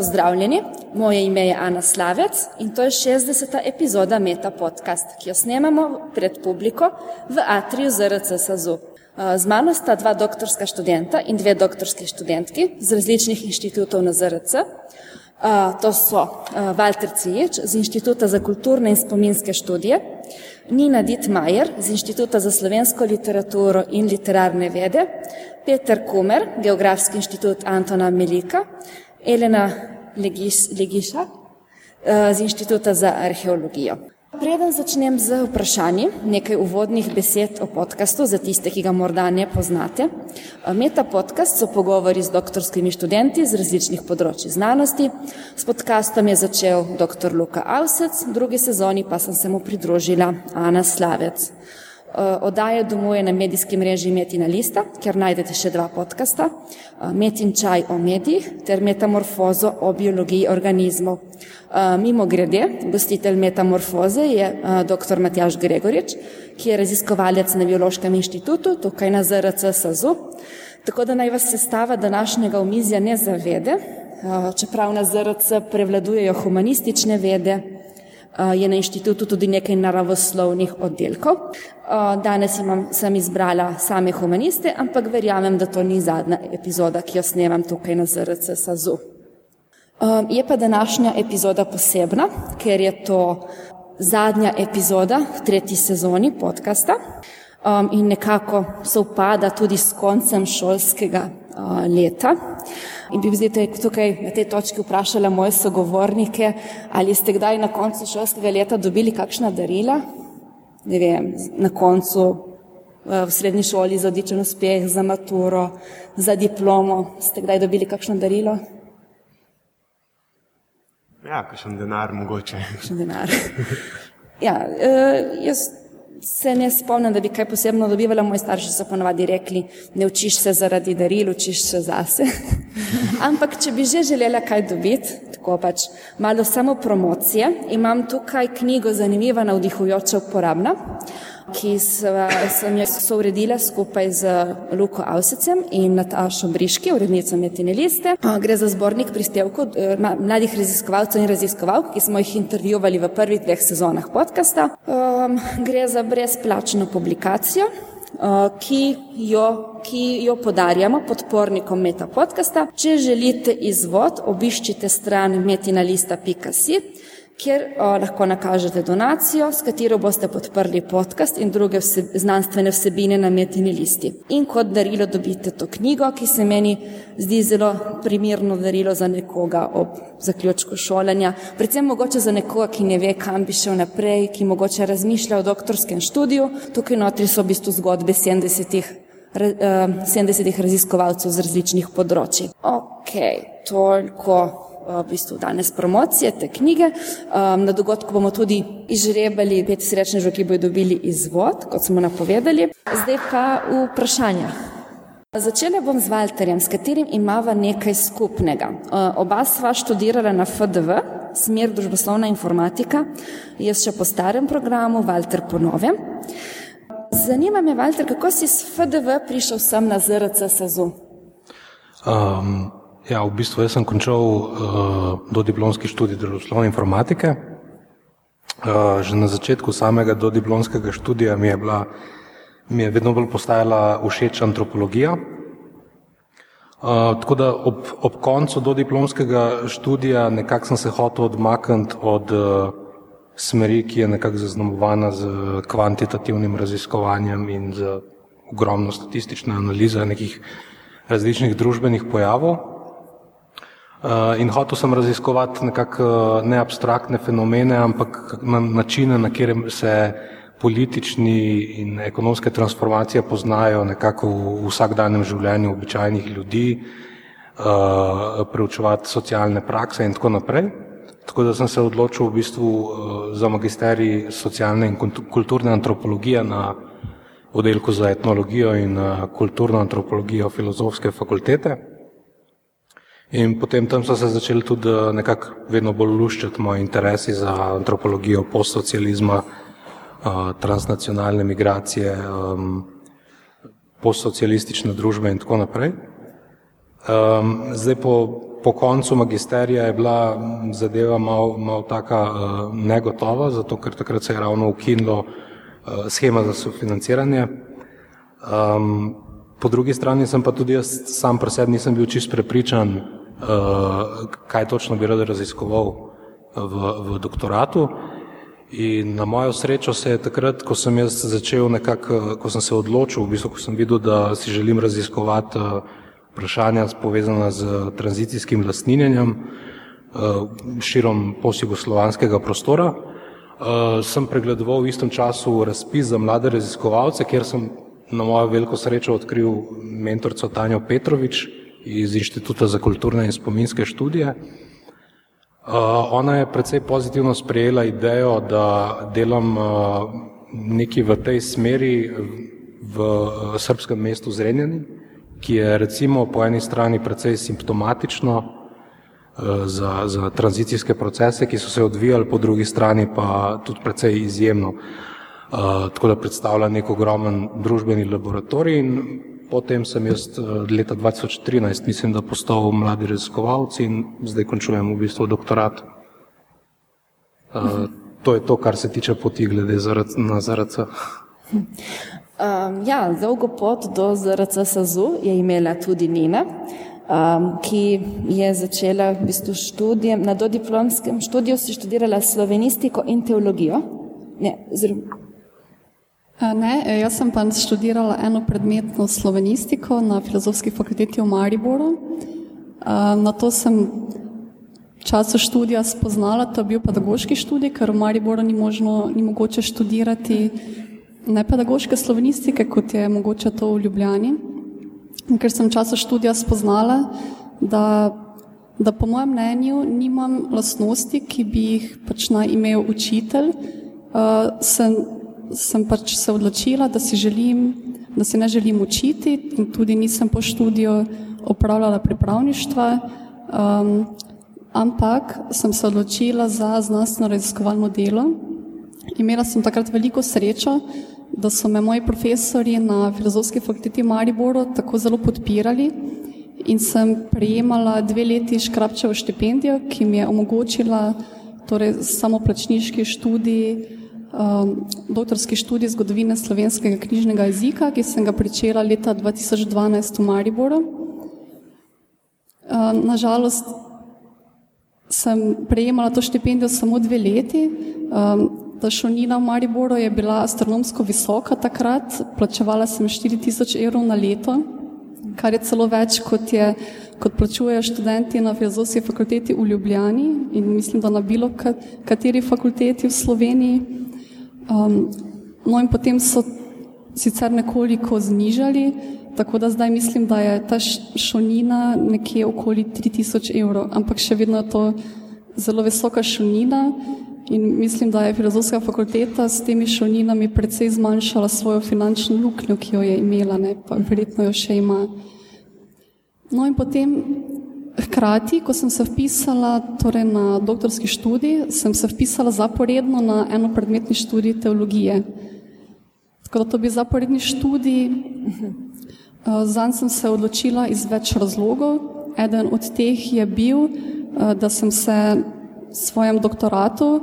pozdravljeni. Moje ime je Ana Slavec in to je 60. epizoda Meta Podcast, ki jo snemamo pred publiko v Atriju ZRC SAZU. Z mano sta dva doktorska študenta in dve doktorski študentki z različnih inštitutov na ZRC. To so Walter Cijič z Inštituta za kulturne in spominske študije, Nina Dittmajer z Inštituta za slovensko literaturo in literarne vede, Peter Kumer, Geografski inštitut Antona Melika, Elena Legis, Legiša z Inštituta za arheologijo. Preden začnem z vprašanji, nekaj uvodnih besed o podkastu za tiste, ki ga morda ne poznate. Meta podcast so pogovori z doktorskimi študenti z različnih področji znanosti. S podkastom je začel dr. Luka Avsec, v drugi sezoni pa sem se mu pridružila Ana Slavec. Oddaja domuje na medijski mreži Metina Lista, kjer najdete še dva podcasta, Metin čaj o medijih ter Metamorfozo o biologiji organizmov. Mimo grede, gostitelj Metamorfoze je dr. Matjaž Gregorič, ki je raziskovalec na Biološkem inštitutu tukaj na ZRC SAZU. Tako da naj vas sestava današnjega omizja ne zavede, čeprav na ZRC prevladujejo humanistične vede, je na inštitutu tudi nekaj naravoslovnih oddelkov. Danes imam, sem izbrala same humaniste, ampak verjamem, da to ni zadnja epizoda, ki jo snemam tukaj na ZRC SAZU. Je pa današnja epizoda posebna, ker je to zadnja epizoda v tretji sezoni podcasta in nekako sovpada tudi s koncem šolskega leta. In bi zdaj tukaj na tej točki vprašala moje sogovornike, ali ste kdaj na koncu šolskega leta dobili kakšna darila? Ne vem, na koncu v srednji šoli za odličen uspeh, za maturo, za diplomo. Ste kdaj dobili kakšno darilo? Ja, kakšen denar mogoče. Kakšen denar. Ja, jaz se ne spomnim, da bi kaj posebno dobivala. Moji starši so ponovadi rekli, ne učiš se zaradi daril, učiš se zase. Ampak, če bi že želela kaj dobiti, tako pač malo samo promocije, imam tukaj knjigo Zanimiva, navdihujoča, uporabna, ki sem jo souredila skupaj z Luko Avsecem in Natašo Briški, urednico Metine liste. Gre za zbornik prispevkov mladih raziskovalcev in raziskovalk, ki smo jih intervjuvali v prvih dveh sezonah podcasta. Gre za brezplačno publikacijo, ki jo, ki jo podarjamo podpornikom Meta podcasta. Če želite izvod, obiščite stran metinalista.si, kjer lahko nakažete donacijo, s katero boste podprli podcast in druge znanstvene vsebine na Metini listi. In kot darilo dobite to knjigo, ki se meni zdi zelo primerno darilo za nekoga ob zaključku šolanja, predvsem mogoče za nekoga, ki ne ve, kam bi šel naprej, ki mogoče razmišlja o doktorskem študiju. Tukaj notri so v bistvu zgodbe sedemdesetih, sedemdesetih raziskovalcev z različnih področij. Okej, toliko v bistvu danes promocije te knjige. Na dogodku bomo tudi izžrebali pet srečnežev, ki bodo dobili izvod, kot smo napovedali. Zdaj pa vprašanja. Začela bom z Walterjem, s katerim imava nekaj skupnega. Oba sva študirala na FDV, smer družboslovna informatika, jaz še po starem programu, Walter po novem. Zanima me, Walter, kako si s FDV prišel sem na ZRC SAZU? Um, Ja, v bistvu sem končal uh, dodiplomski študij družboslovne informatike. Uh, že na začetku samega dodiplomskega študija mi je, bila, mi je vedno bolj postajala všeč antropologija. Uh, tako da ob, ob koncu dodiplomskega študija nekako sem se hotel odmakniti od uh, smeri, ki je nekako zaznamovana z kvantitativnim raziskovanjem in z ogromno statistične analize nekih različnih družbenih pojavov. In hotel sem raziskovati nekako ne abstraktne fenomene, ampak na načine, na katerem se politični in ekonomske transformacije poznajo nekako v vsakdanjem življenju običajnih ljudi, preučevati socialne prakse in tako naprej. Tako da sem se odločil v bistvu za magisterij socialne in kulturne antropologije na oddelku za etnologijo in kulturno antropologijo filozofske fakultete. In potem tam so se začeli tudi nekako vedno bolj luščati moji interesi za antropologijo postsocializma, transnacionalne migracije, postsocialistične družbe in tako naprej. Zdaj po po koncu magisterija je bila zadeva malo mal taka uh, negotova, zato ker takrat se je ravno ukinilo schema za sofinanciranje. Po drugi strani sem pa tudi jaz sam pri sebi nisem bil čist prepričan, kaj točno bi rad raziskoval v, v doktoratu. In na mojo srečo se je takrat, ko sem jaz začel nekako, ko sem se odločil, v bistvu, ko sem videl, da si želim raziskovati vprašanja povezana z tranzicijskim lastninjenjem širom posjugoslovanskega prostora, sem pregledoval v istem času razpis za mlade raziskovalce, kjer sem na mojo veliko srečo odkril mentorco Tanjo Petrovič iz Inštituta za kulturne in spominske študije. Uh, ona je precej pozitivno sprejela idejo, da delam uh, nekaj v tej smeri v uh, srpskem mestu Zrenjani, ki je recimo po eni strani precej simptomatično za, za tranzicijske procese, ki so se odvijali, po drugi strani pa tudi precej izjemno. Tako da predstavlja nek ogromen družbeni laboratorij in Potem sem jaz eh, leta 2013, mislim, da postal mladi raziskovalci in zdaj končujem v bistvu doktorat. Uh, to je to, kar se tiče poti glede ZRC, na ZRC. Um, ja, dolgo pot do ZRC SAZU je imela tudi Nina, um, ki je začela v bistvu študijem, na dodiplomskem študiju si študirala slovenistiko in teologijo. Ne, zelo, Ne, e, jaz sem pa študirala eno predmetno slovenistiko na filozofski fakulteti v Mariboru. Na to sem v času študija spoznala, to je bil pedagoški študij, ker v Mariboru ni, možno, ni mogoče študirati ne pedagoške slovenistike, kot je mogoče to v Ljubljani. In ker sem v času študija spoznala, da, da po mojem mnenju nimam lasnosti, ki bi jih pač naj imel učitelj, uh, sem sem pač se odločila, da si, želim, da si ne želim učiti in tudi nisem po študiju opravljala pripravništva, um, ampak sem se odločila za znanstveno raziskovalno delo. Imela sem takrat veliko srečo, da so me moji profesori na filozofski fakulteti v Mariboru tako zelo podpirali in sem prejemala dve leti škrapčevo štipendijo, ki mi je omogočila torej, samoplačniški študij doktorski študij zgodovine slovenskega knjižnega jezika, ki sem ga pričela leta 2012 v Mariboru. Um, nažalost, sem prejemala to štipendijo samo dve leti. Um, ta šolnina v Mariboru je bila astronomsko visoka takrat, plačevala sem 4000 evrov na leto, kar je celo več, kot, je, kot plačujejo študenti na filozofski fakulteti v Ljubljani in mislim, da na bilo kateri fakulteti v Sloveniji. Um, no in potem so sicer nekoliko znižali, tako da zdaj mislim, da je ta šolnina nekje okoli 3000 evrov, ampak še vedno je to zelo visoka šolnina in mislim, da je filozofska fakulteta s temi šolninami precej zmanjšala svojo finančno luknjo, ki jo je imela, ne, pa verjetno jo še ima. No in potem Hkrati, ko sem se vpisala torej na doktorski študij, sem se vpisala zaporedno na eno predmetni študij teologije. Tako da to bi zaporedni študij, eh, zanj sem se odločila iz več razlogov. Eden od teh je bil, eh, da sem se svojem doktoratu,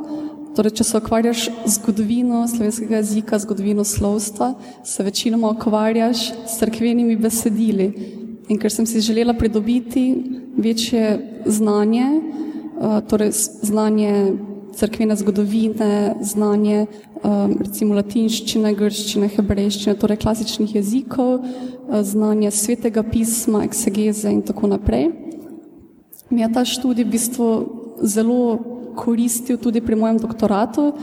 torej če se ukvarjaš z zgodovino slovenskega jezika, zgodovino slovstva, se večinoma ukvarjaš s crkvenimi besedili. In ker sem si želela pridobiti večje znanje, eh, torej znanje crkvene zgodovine, znanje eh, recimo latinščine, grščine, hebrejščine, torej klasičnih jezikov, eh, znanje svetega pisma, eksegeze in tako naprej. Mi je ta študij v bistvu zelo koristil tudi pri mojem doktoratu,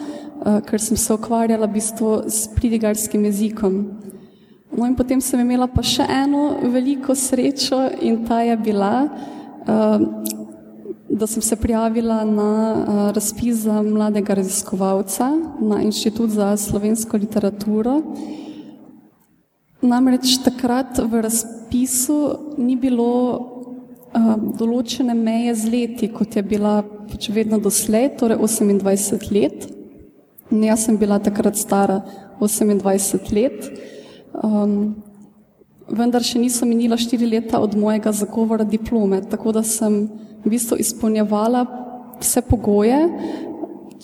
ker sem se ukvarjala v bistvu s pridigarskim jezikom. No in potem sem imela pa še eno veliko srečo in ta je bila, uh, da sem se prijavila na uh, razpis za mladega raziskovalca na Inštitut za slovensko literaturo. Namreč takrat v razpisu ni bilo uh, določene meje z leti, kot je bila pač vedno doslej, torej 28 let. In jaz sem bila takrat stara 28 let. Um, vendar še niso minila štiri leta od mojega zagovora diplome, tako da sem v bistvu izpolnjevala vse pogoje,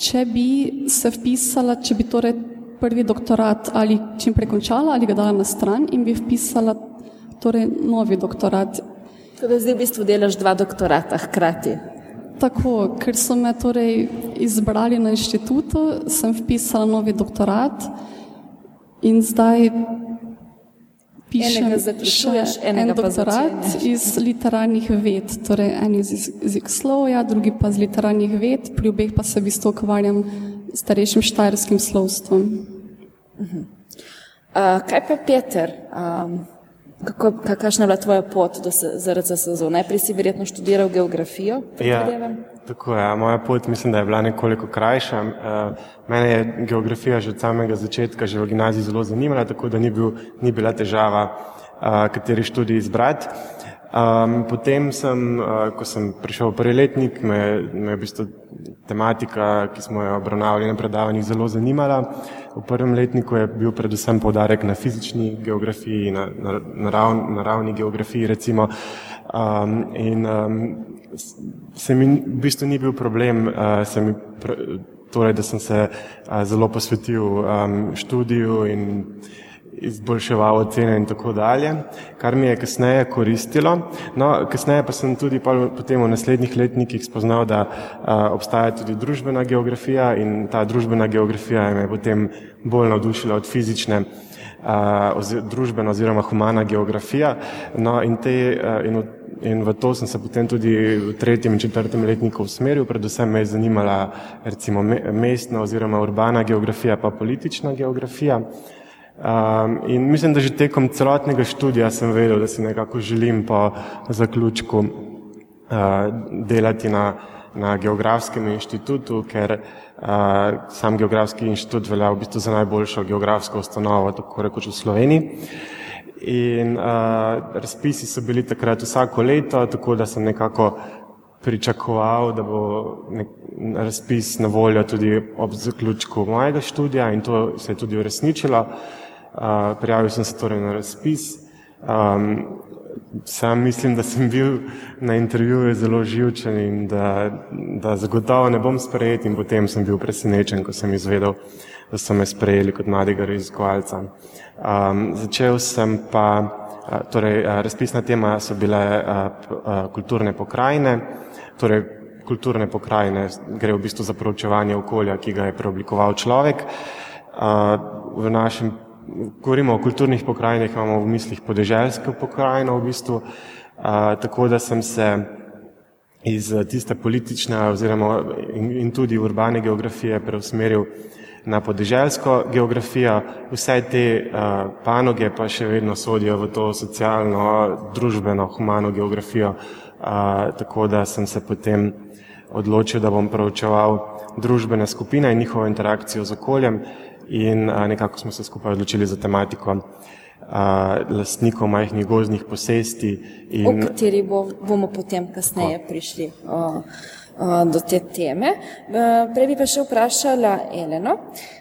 če bi se vpisala, če bi torej prvi doktorat ali čim prej končala ali ga dala na stran in bi vpisala torej novi doktorat. Torej zdaj v bistvu delaš dva doktorata hkrati. Tako, ker so me torej izbrali na inštitutu, sem vpisala novi doktorat in zdaj pišem še en doktorat iz literarnih ved, torej en iz jezikoslovja, drugi pa iz literarnih ved, pri obeh pa se v bistvu ukvarjam s starejšim štajerskim slovstvom. Uh, kaj pa Peter? Um, kako, kakšna je bila tvoja pot do se- ZRC SZO? Najprej si verjetno študiral geografijo, Ja, predvidevam. Tako je. Moja pot mislim, da je bila nekoliko krajša. Eh, Mene je geografija že od samega začetka, že v gimnaziji zelo zanimala, tako da ni, bil, ni bila težava, eh, kateri študij izbrati. Um, potem sem, uh, ko sem prišel v prvi letnik, me, me je v bistvu tematika, ki smo jo obravnavali na predavanjih, zelo zanimala. V prvem letniku je bil predvsem poudarek na fizični geografiji, na, na narav, naravni geografiji recimo. Um, in um, se mi v bistvu ni bil problem, uh, se mi pr, torej, da sem se uh, zelo posvetil um, študiju in izboljševal ocene in tako dalje, kar mi je kasneje koristilo. No, kasneje pa sem tudi potem v naslednjih letnikih spoznal, da a, obstaja tudi družbena geografija in ta družbena geografija me je potem bolj navdušila od fizične a, ozi, družbena oziroma humana geografija. No, in, te, a, in, in v to sem se potem tudi v tretjem in četrtem letniku usmeril, predvsem me je zanimala recimo me, mestna oziroma urbana geografija pa politična geografija. Um, in mislim, da že tekom celotnega študija sem vedel, da si nekako želim po zaključku uh, delati na, na geografskem inštitutu, ker uh, sam geografski inštitut velja v bistvu za najboljšo geografsko ustanovo, tako rekoč v Sloveniji. In uh, razpisi so bili takrat vsako leto, tako da sem nekako pričakoval, da bo nek razpis na voljo tudi ob zaključku mojega študija in to se je tudi uresničilo. Uh, prijavil sem se torej na razpis. Um, sam mislim, da sem bil na intervjuju zelo živčen in da, da zagotovo ne bom sprejet in potem sem bil presenečen, ko sem izvedel, da so me sprejeli kot mladega raziskovalca. Um, začel sem pa, torej razpisna tema so bile kulturne pokrajine, torej kulturne pokrajine gre v bistvu za proučevanje okolja, ki ga je preoblikoval človek. V našem, govorimo o kulturnih pokrajinah, imamo v mislih podeželsko pokrajino v bistvu, tako da sem se iz tiste politične oziroma in tudi urbane geografije preusmeril na podeželsko geografijo. Vse te uh, panoge pa še vedno sodijo v to socialno, družbeno, humano geografijo, uh, tako da sem se potem odločil, da bom proučeval družbene skupine in njihovo interakcijo z okoljem in uh, nekako smo se skupaj odločili za tematiko uh, lastnikov majhnih gozdnih posesti. o In, kateri bo, bomo potem kasneje prišli o, o, do te teme. E, Prej bi pa še vprašala Eleno.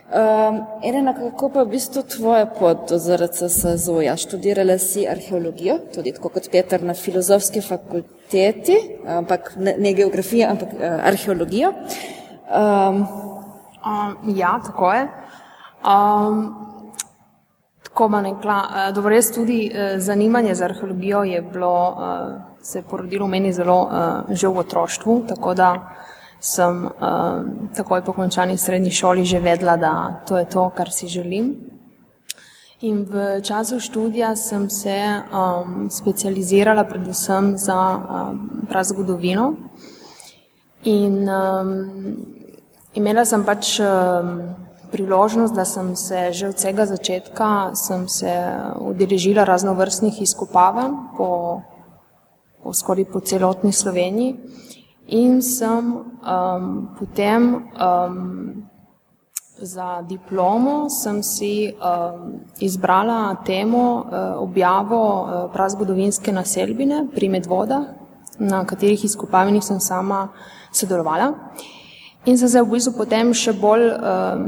Elena, kako pa v bistvu tvoja pot do ZRC SZO-ja? Študirala si arheologijo, tudi tako kot Peter na filozofski fakulteti, ampak ne, ne geografijo, ampak arheologijo. Um, Um, ja, tako je. Um, tako bom rekla, dobro, res tudi uh, zanimanje za arheologijo je bilo, uh, se je porodilo meni zelo uh, že v otroštvu, tako da sem uh, takoj po končani srednji šoli že vedela, da to je to, kar si želim. In v času študija sem se um, specializirala predvsem za um, prazgodovino. In um, imela sem pač um, priložnost, da sem se že od vsega začetka sem se udeležila raznovrstnih izkopavanj po skoraj po celotni Sloveniji. In sem um, potem um, za diplomo sem si um, izbrala temo uh, objavo uh, prazgodovinske naselbine pri Medvodah, na katerih izkopavanjih sem sama sodelovala. In sem se v bistvu potem še bolj um,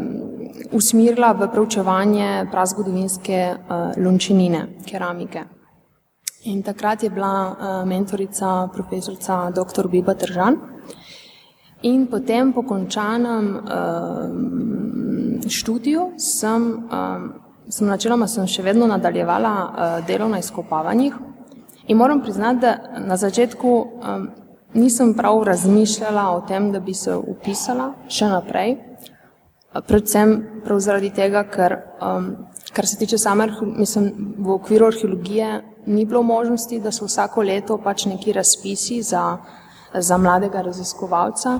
usmirila v preučevanje prazgodovinske uh, lončenine, keramike. In takrat je bila uh, mentorica profesorica dr. Biba Tržan. In potem po končanem uh, študiju sem, uh, sem načeloma sem še vedno nadaljevala uh, delo na izkopavanjih. In moram priznati, da na začetku um, nisem prav razmišljala o tem, da bi se upisala še naprej. Predvsem prav zaradi tega, ker, um, kar se tiče same, mislim, v okviru arheologije ni bilo možnosti, da so vsako leto pač neki razpisi za za mladega raziskovalca.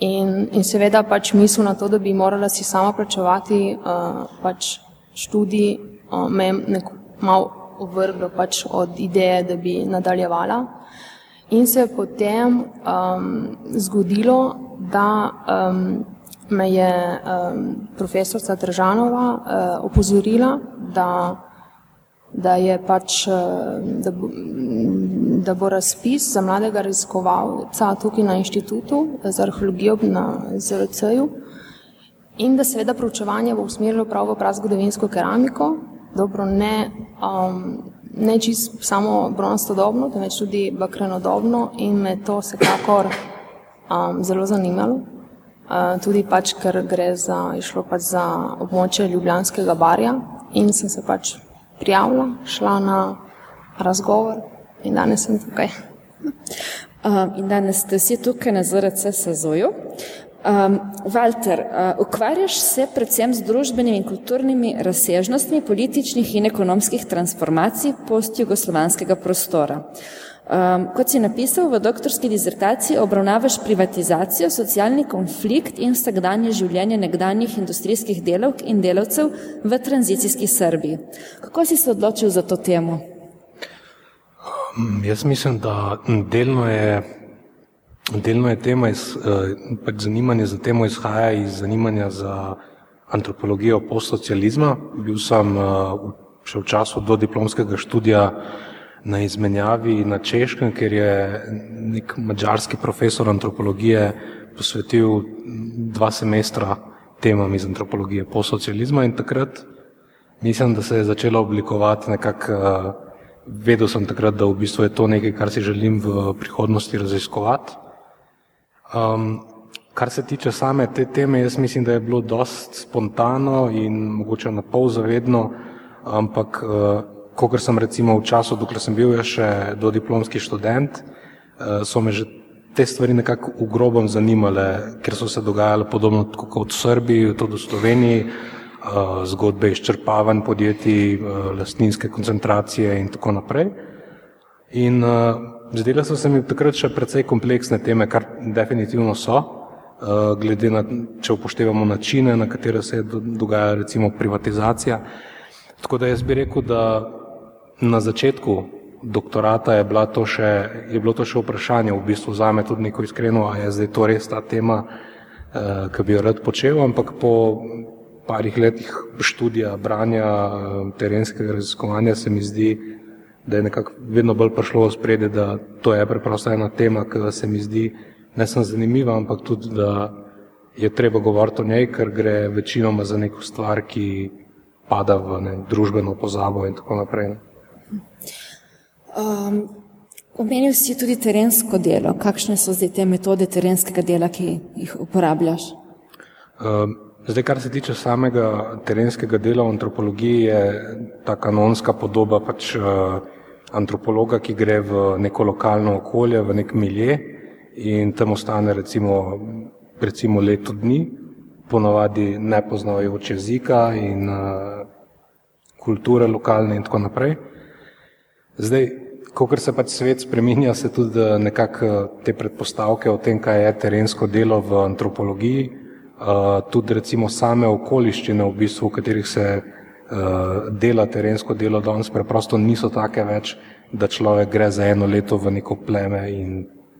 In, in seveda pač misel na to, da bi morala si sama plačevati uh, pač študij, uh, me je malo ovrglo pač od ideje, da bi nadaljevala. In se je potem um, zgodilo, da um, me je um, profesorica Držanova uh, opozorila, da da, pač, eh, da, bo, da bo razpis za mladega raziskovalca tukaj na inštitutu za arheologijo na ZRC-ju in da seveda proučevanje bo usmerilo prav v prazgodovinsko keramiko, dobro ne, um, ne čist samo bronastodobno, temveč tudi bakrenodobno in me to vsekakor um, zelo zanimalo. Uh, tudi pač, ker gre za, išlo pač za območje Ljubljanskega barja in sem se pač prijavila, šla na razgovor in danes sem tukaj. Um, in danes ste vsi tukaj na ZRC Sazoju. Um, Walter, uh, ukvarjaš se predvsem z družbenimi in kulturnimi razsežnostmi političnih in ekonomskih transformacij postjugoslovanskega prostora. Um, kot si napisal v doktorski dizertaciji, obravnavaš privatizacijo, socialni konflikt in vsakdanje življenje nekdanjih industrijskih delavk in delavcev v tranzicijski Srbiji. Kako si se odločil za to temo? Um, jaz mislim, da delno je, delno je tema, iz, uh, pač zanimanje za temo izhaja iz zanimanja za antropologijo postsocializma. Bil sem uh, še v času do diplomskega študija na izmenjavi na Češkem, ker je nek mađarski profesor antropologije posvetil dva semestra temam iz antropologije po socializma in takrat mislim, da se je začela oblikovati nekako, uh, vedel sem takrat, da v bistvu je to nekaj, kar si želim v prihodnosti raziskovati. Um, kar se tiče same te teme, jaz mislim, da je bilo dost spontano in mogoče na pol zavedno, ampak kot sem recimo v času, dokler sem bil še dodiplomski študent, eh, so me že te stvari nekako v grobem zanimale, ker so se dogajale podobno kot v Srbiji, tudi v Sloveniji, eh, zgodbe izčrpavanj podjetij, eh, lastninske koncentracije in tako naprej. In zdele so se mi takrat še precej kompleksne teme, kar definitivno so, glede na, če upoštevamo načine, na katere se je dogajala recimo privatizacija. Tako da jaz bi rekel, da na začetku doktorata je, to še, je bilo to še vprašanje, v bistvu za me tudi neko iskreno, a je zdaj to res ta tema, eh, ki bi jo rad počel, ampak po parih letih študija, branja, terenskega raziskovanja se mi zdi, da je nekako vedno bolj prišlo v spredje, da to je preprosto ena tema, ki se mi zdi ne samo zanimiva, ampak tudi, da je treba govoriti o njej, ker gre večinoma za neko stvar, ki pada v ne, družbeno pozabo in tako naprej. Ne. Um, omenil si tudi terensko delo. Kakšne so zdaj te metode terenskega dela, ki jih uporabljaš? Um, zdaj, kar se tiče samega terenskega dela v antropologiji, je ta kanonska podoba pač uh, antropologa, ki gre v neko lokalno okolje, v nek milje in tam ostane recimo, recimo leto dni, ponovadi ne poznavajoč jezika in uh, kulture lokalne in tako naprej. Zdaj, ko se pač svet spreminja, se tudi eh, nekako eh, te predpostavke o tem, kaj je terensko delo v antropologiji, eh, tudi recimo same okoliščine, v bistvu, v katerih se dela terensko delo danes preprosto niso take več, da človek gre za eno leto v neko pleme in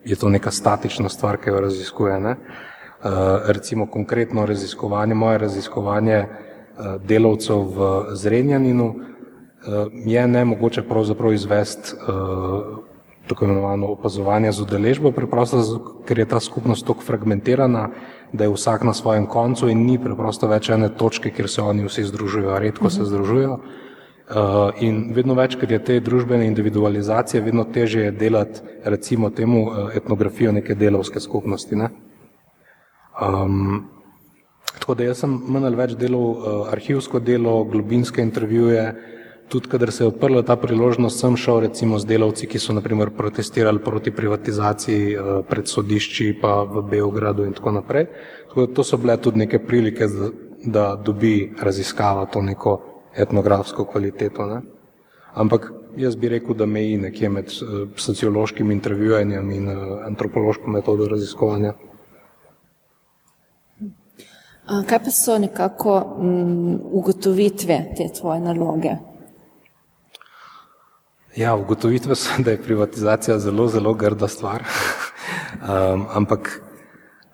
je to neka statična stvar, ki jo raziskuje. Ne? Recimo konkretno raziskovanje, moje raziskovanje delavcev v Zrenjaninu, je ne mogoče pravzaprav izvesti uh, tako imenovano opazovanje z udeležbo, preprosto, ker je ta skupnost tako fragmentirana, da je vsak na svojem koncu in ni preprosto več ene točke, kjer se oni vsi združujejo, redko se združujejo. Uh, in vedno več, ker je te družbene individualizacije, vedno teže je delati, recimo, temu uh, etnografijo neke delovske skupnosti. Ne? Um, tako da jaz sem manj ali več delal uh, arhivsko delo, globinske intervjuje, tudi kadar se je odprla ta priložnost, sem šel recimo z delavci, ki so naprimer protestirali proti privatizaciji uh, pred sodišči, pa v Beogradu in tako naprej. Tako da to so bile tudi neke prilike, da, da dobi raziskava to neko etnografsko kvaliteto. Ne? Ampak jaz bi rekel, da meji nekje med uh, sociološkim intervjuvanjem in uh, antropološko metodo raziskovanja. Kaj pa so nekako m, mm, ugotovitve te tvoje naloge? Ja, ugotovitve so, da je privatizacija zelo, zelo grda stvar. um, ampak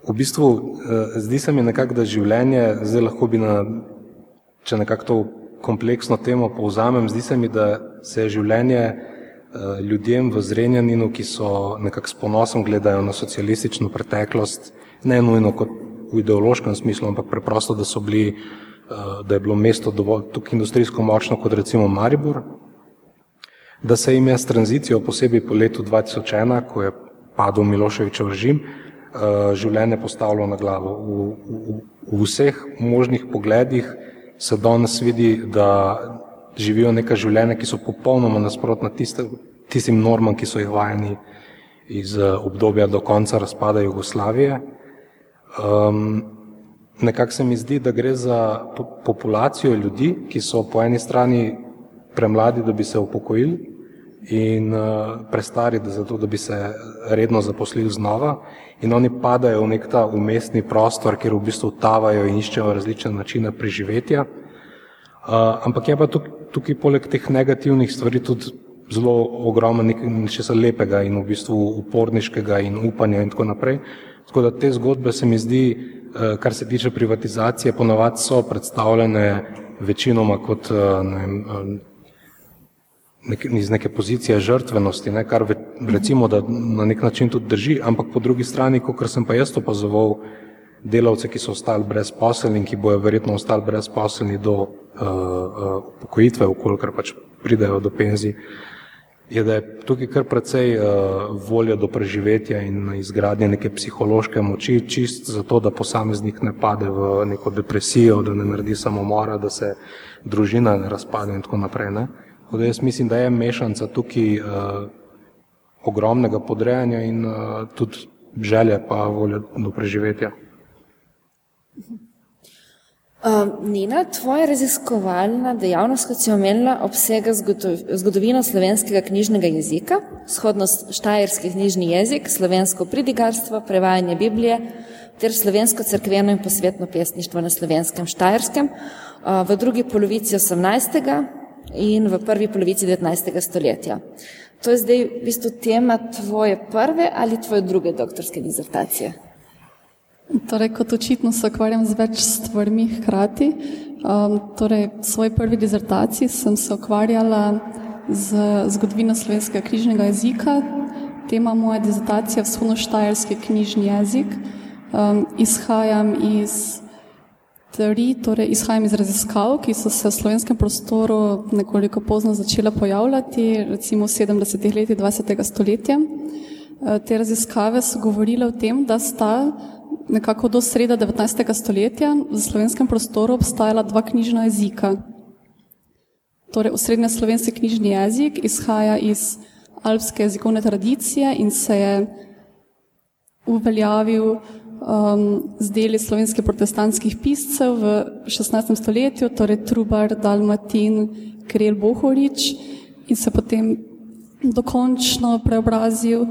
v bistvu uh, zdi se mi nekako, da življenje, zdaj lahko bi na, če nekako to kompleksno temo povzamem, zdi se mi, da se je življenje uh, ljudem v Zrenjaninu, ki so nekako s ponosom gledajo na socialistično preteklost, ne nujno kot v ideološkem smislu, ampak preprosto, da so bili, uh, da je bilo mesto dovolj tukaj industrijsko močno kot recimo Maribor, da se jim je s tranzicijo, posebej po letu 2001, ko je padel Miloševičev režim, uh, življenje postavilo na glavo. V, v, v vseh možnih pogledih se danes vidi, da živijo neka življenja, ki so popolnoma nasprotna tistim normam, ki so jih vajeni iz eh, obdobja do konca razpada Jugoslavije. Um, nekako se mi zdi, da gre za populacijo ljudi, ki so po eni strani premladi, da bi se upokojili in uh, prestari, da, zato, da bi se redno zaposlili znova in oni padajo v nek ta umestni prostor, kjer v bistvu tavajo in iščejo različne načine preživetja. Uh, ampak je pa tukaj, tukaj poleg teh negativnih stvari tudi zelo ogromno nečesa lepega in v bistvu uporniškega in upanja in tako naprej. Tako da te zgodbe se mi zdi, uh, kar se tiče privatizacije, ponovadi so predstavljene večinoma kot ne vem, nek, iz neke pozicije žrtvenosti, ne, kar ve, recimo, da na nek način tudi drži, ampak po drugi strani, kot sem pa jaz opazoval delavce, ki so ostali brezposelni in ki bojo verjetno ostali brezposelni do uh, uh, pokojitve, ukolikor pač pridejo do penzij, je, da je tukaj kar precej uh, volja do preživetja in izgradnje neke psihološke moči, čist zato, da posameznik ne pade v neko depresijo, da ne naredi samomora, da se družina ne razpade in tako naprej. Ne. Uh, Tako da jaz mislim, da je mešanca tukaj uh, ogromnega podrejanja in uh, tudi želje pa volje do preživetja. Uh, Nina, tvoja raziskovalna dejavnost, kot si omenila, obsega zgodovino slovenskega knjižnega jezika, shodnost štajerski knjižni jezik, slovensko pridigarstvo, prevajanje Biblije ter slovensko crkveno in posvetno pesništvo na slovenskem štajerskem uh, v drugi polovici 18 in v prvi polovici 19. stoletja. To je zdaj v bistvu tema tvoje prve ali tvoje druge doktorske dizertacije? Torej, kot očitno se ukvarjam z več stvarmi hkrati. Um, torej, v svoji prvi dizertaciji sem se ukvarjala z zgodovino slovenskega knjižnega jezika. Tema moje dizertacije je vzhodno-štajerski knjižni jezik. Um, izhajam iz teorij, torej izhajam iz raziskav, ki so se v slovenskem prostoru nekoliko pozno začele pojavljati, recimo v 70-ih letih 20. stoletja. Eh, te raziskave so govorile o tem, da sta nekako do sreda 19. stoletja v slovenskem prostoru obstajala dva knjižna jezika. Torej, osrednja slovenski knjižni jezik izhaja iz alpske jezikovne tradicije in se je uveljavil um, z deli slovenskih protestantskih piscev v 16. stoletju, torej Trubar, Dalmatin, Krel Bohorič in se potem dokončno preobrazil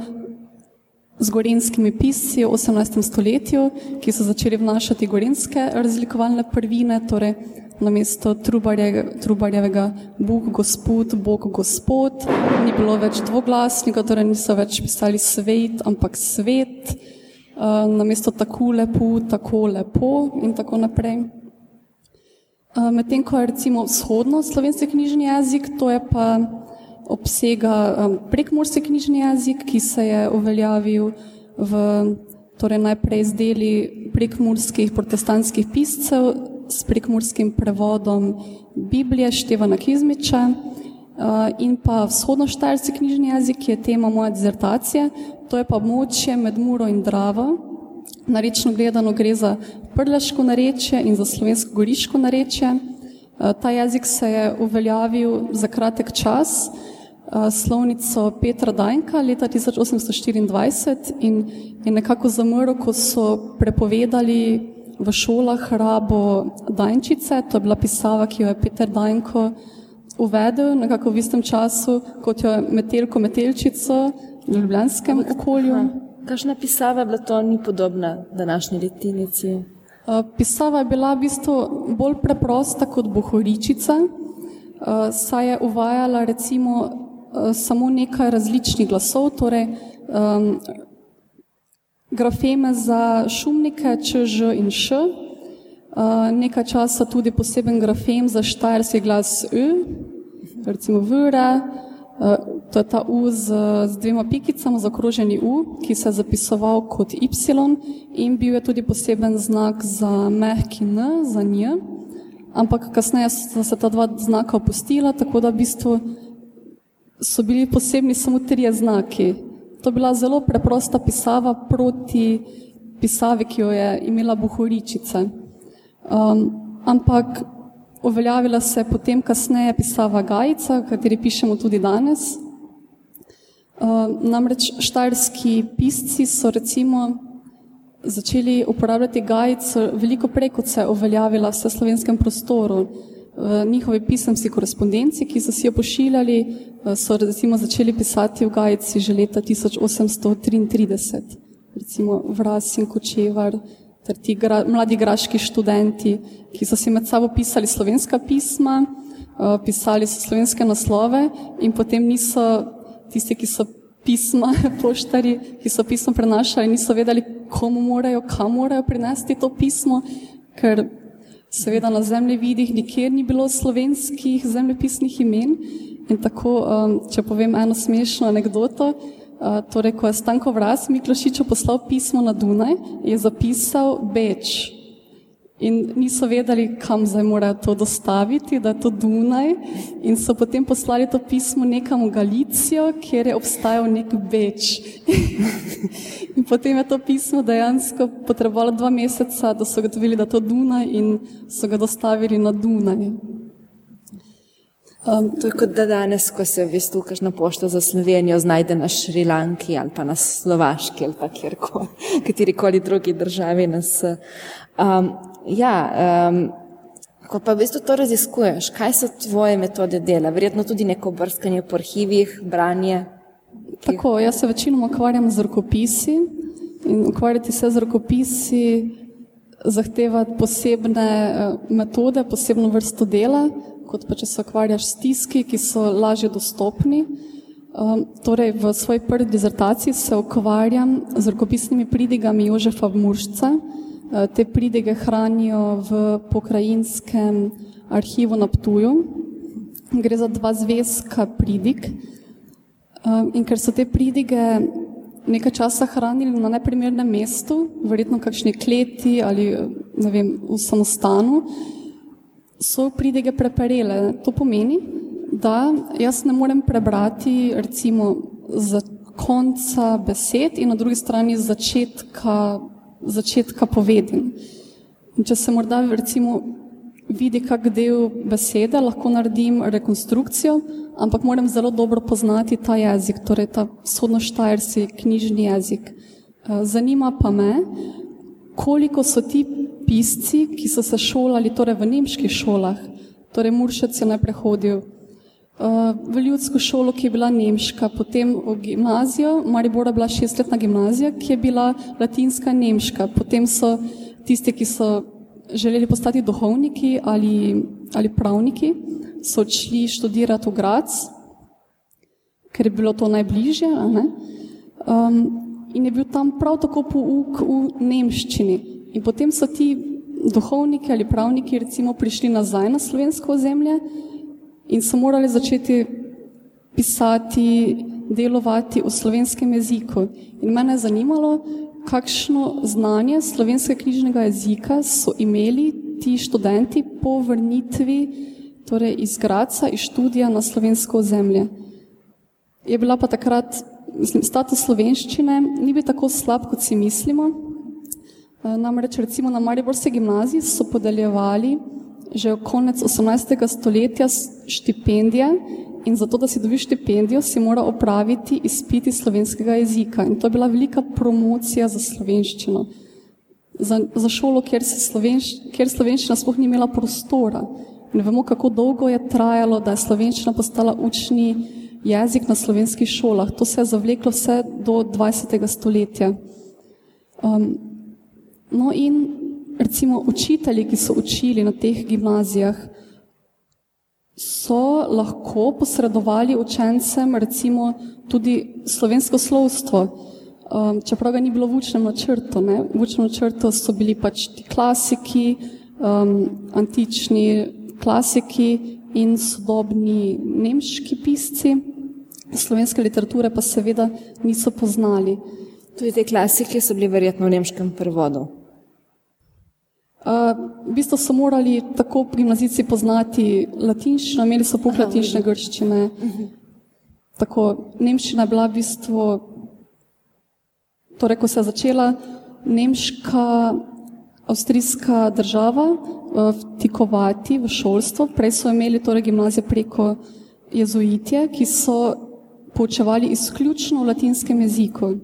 z gorenskimi pisci v 18. stoletju, ki so začeli vnašati gorenske razlikovalne prvine, torej namesto Trubarjevega, Trubarjevega Bog, Gospod, Bog, Gospod, ni bilo več dvoglasnega, torej niso več pisali svet, ampak svet. Eh, namesto tako lepo, tako lepo in tako naprej. Eh, medtem ko je recimo vzhodno slovenski knjižni jezik, to je pa obsega prekmorski knjižni jezik, ki se je uveljavil v torej najprej z deli prekmorskih protestantskih piscev s prekmurskim prevodom Biblije Števana Kizmiča in pa vzhodnoštajerski knjižni jezik, ki je tema moje dizertacije, to je pa močje med Muro in Dravo. Narečno gledano gre za prleško narečje in za slovensko-goriško narečje. Ta jezik se je uveljavil za kratek čas, slovnico Petra Dajnka leta 1824 in je nekako zamrl, ko so prepovedali v šolah rabo Dajnčice, to je bila pisava, ki jo je Peter Dajnko uvedel nekako v istem času, kot jo Metelko Metelčico v ljubljanskem okolju. Kakšna pisava je bila to, ni podobna današnji letinici? Pisava je bila v bistvu bolj preprosta kot bohoričica, saj je uvajala recimo samo nekaj različnih glasov, torej um, grafeme za šumnike, č, ž in š, uh, nekaj časa tudi poseben grafem za štajerski glas ü, recimo vre, uh, to je ta u z, z dvema pikicama, zakroženi u, ki se je zapisoval kot y in bil je tudi poseben znak za mehki n, za nj, ampak kasneje so se ta dva znaka opustila, tako da v bistvu so bili posebni samo trije znaki. To je bila zelo preprosta pisava proti pisavi, ki jo je imela Buhoričica. Um, ampak uveljavila se je potem kasneje pisava Gajica, kateri pišemo tudi danes. Um, namreč štajerski pisci so recimo začeli uporabljati Gajico veliko prej, kot se je uveljavila v slovenskem prostoru. V njihovi pisemski korespondenci, ki so si jo pošiljali, so recimo začeli pisati v Gajici že leta 1833, recimo Vras in Kočevar, ter ti gra, mladi graški študenti, ki so si med sabo pisali slovenska pisma, uh, pisali so slovenske naslove in potem niso tisti, ki so pisma, poštari, ki so pismo prenašali, niso vedeli, komu morajo, kam morajo prinesti to pismo, ker seveda na zemljevidih nikjer ni bilo slovenskih zemljepisnih imen. In tako, um, če povem eno smešno anegdoto, uh, torej, ko je Stanko Vras Miklošiču poslal pismo na Dunaj, je zapisal Beč. In niso vedeli, kam zdaj morajo to dostaviti, da je to Dunaj. In so potem poslali to pismo nekam v Galicijo, kjer je obstajal nek Beč. in potem je to pismo dejansko potrebovalo dva meseca, da so gotovili, da je to Dunaj in so ga dostavili na Dunaj. Um, to je kot da danes, ko se v bistvu kažna pošta za Slovenijo znajde na Šrilanki ali pa na Slovaški ali pa kjerkoli, katerikoli drugi državi nas. Um, ja, um, ko pa v bistvu to raziskuješ, kaj so tvoje metode dela? Verjetno tudi neko brskanje po arhivih, branje. Ki... Tako, jaz se večinoma ukvarjam z rokopisi in ukvarjati se z rokopisi zahteva posebne uh, metode, posebno vrsto dela kot pa če se ukvarjaš s tiski, ki so lažje dostopni. Um, torej, v svoji prvi dizertaciji se ukvarjam z rokopisnimi pridigami Jožefa Muršca. Uh, te pridige hranijo v pokrajinskem arhivu na Ptuju. Gre za dva zvezka pridig. Um, in ker so te pridige nekaj časa hranili na neprimernem mestu, verjetno kakšni kleti ali vem, v samostanu, so pridige preparele. To pomeni, da jaz ne morem prebrati recimo za konca besed in na drugi strani začetka, začetka povedin. In če se morda recimo vidi kak del besede, lahko naredim rekonstrukcijo, ampak moram zelo dobro poznati ta jezik, torej ta sodno-štajerski knjižni jezik. Eh, zanima pa me, koliko so ti pisci, ki so se šolali torej v nemških šolah, torej Muršec je najprej hodil uh, v ljudsko šolo, ki je bila nemška, potem v gimnazijo, Maribora bila šestletna gimnazija, ki je bila latinska in nemška, potem so tisti, ki so želeli postati duhovniki ali, ali pravniki, so odšli študirati v Grac, ker je bilo to najbližje, um, in je bil tam prav tako pouk v nemščini. In potem so ti duhovniki ali pravniki recimo prišli nazaj na slovensko ozemlje in so morali začeti pisati, delovati v slovenskem jeziku. In mene je zanimalo, kakšno znanje slovenskega knjižnega jezika so imeli ti študenti po vrnitvi torej iz Graca, iz študija na slovensko ozemlje. Je bila pa takrat, mislim, status slovenščine ni bil tako slab, kot si mislimo. Eh, namreč recimo na Mariborski gimnaziji so podeljevali že konec 18. stoletja štipendije in zato, da si dobi štipendijo, si mora opraviti izpiti slovenskega jezika. In to je bila velika promocija za slovenščino. Za, za šolo, kjer, slovenš, kjer slovenščina sploh ni imela prostora. In vemo, kako dolgo je trajalo, da je slovenščina postala učni jezik na slovenskih šolah. To se je zavleklo vse do 20. stoletja. Um, no in recimo učitelji, ki so učili na teh gimnazijah, so lahko posredovali učencem recimo tudi slovensko slovstvo, um, čeprav ga ni bilo v učnem načrtu. Ne? V učnem načrtu so bili pač ti klasiki, um, antični klasiki in sodobni nemški pisci, slovenske literature pa seveda niso poznali. Tudi te klasike so bili verjetno v nemškem prevodu. Uh, v bistvu so morali tako gimnazici poznati latinščino, imeli so pok latinščine, grščine. Tako, nemščina je bila v bistvu, torej, ko se je začela nemška, avstrijska država uh, vtikovati v šolstvo, prej so imeli torej gimnazije preko jezuitje, ki so poučevali izključno v latinskem jeziku.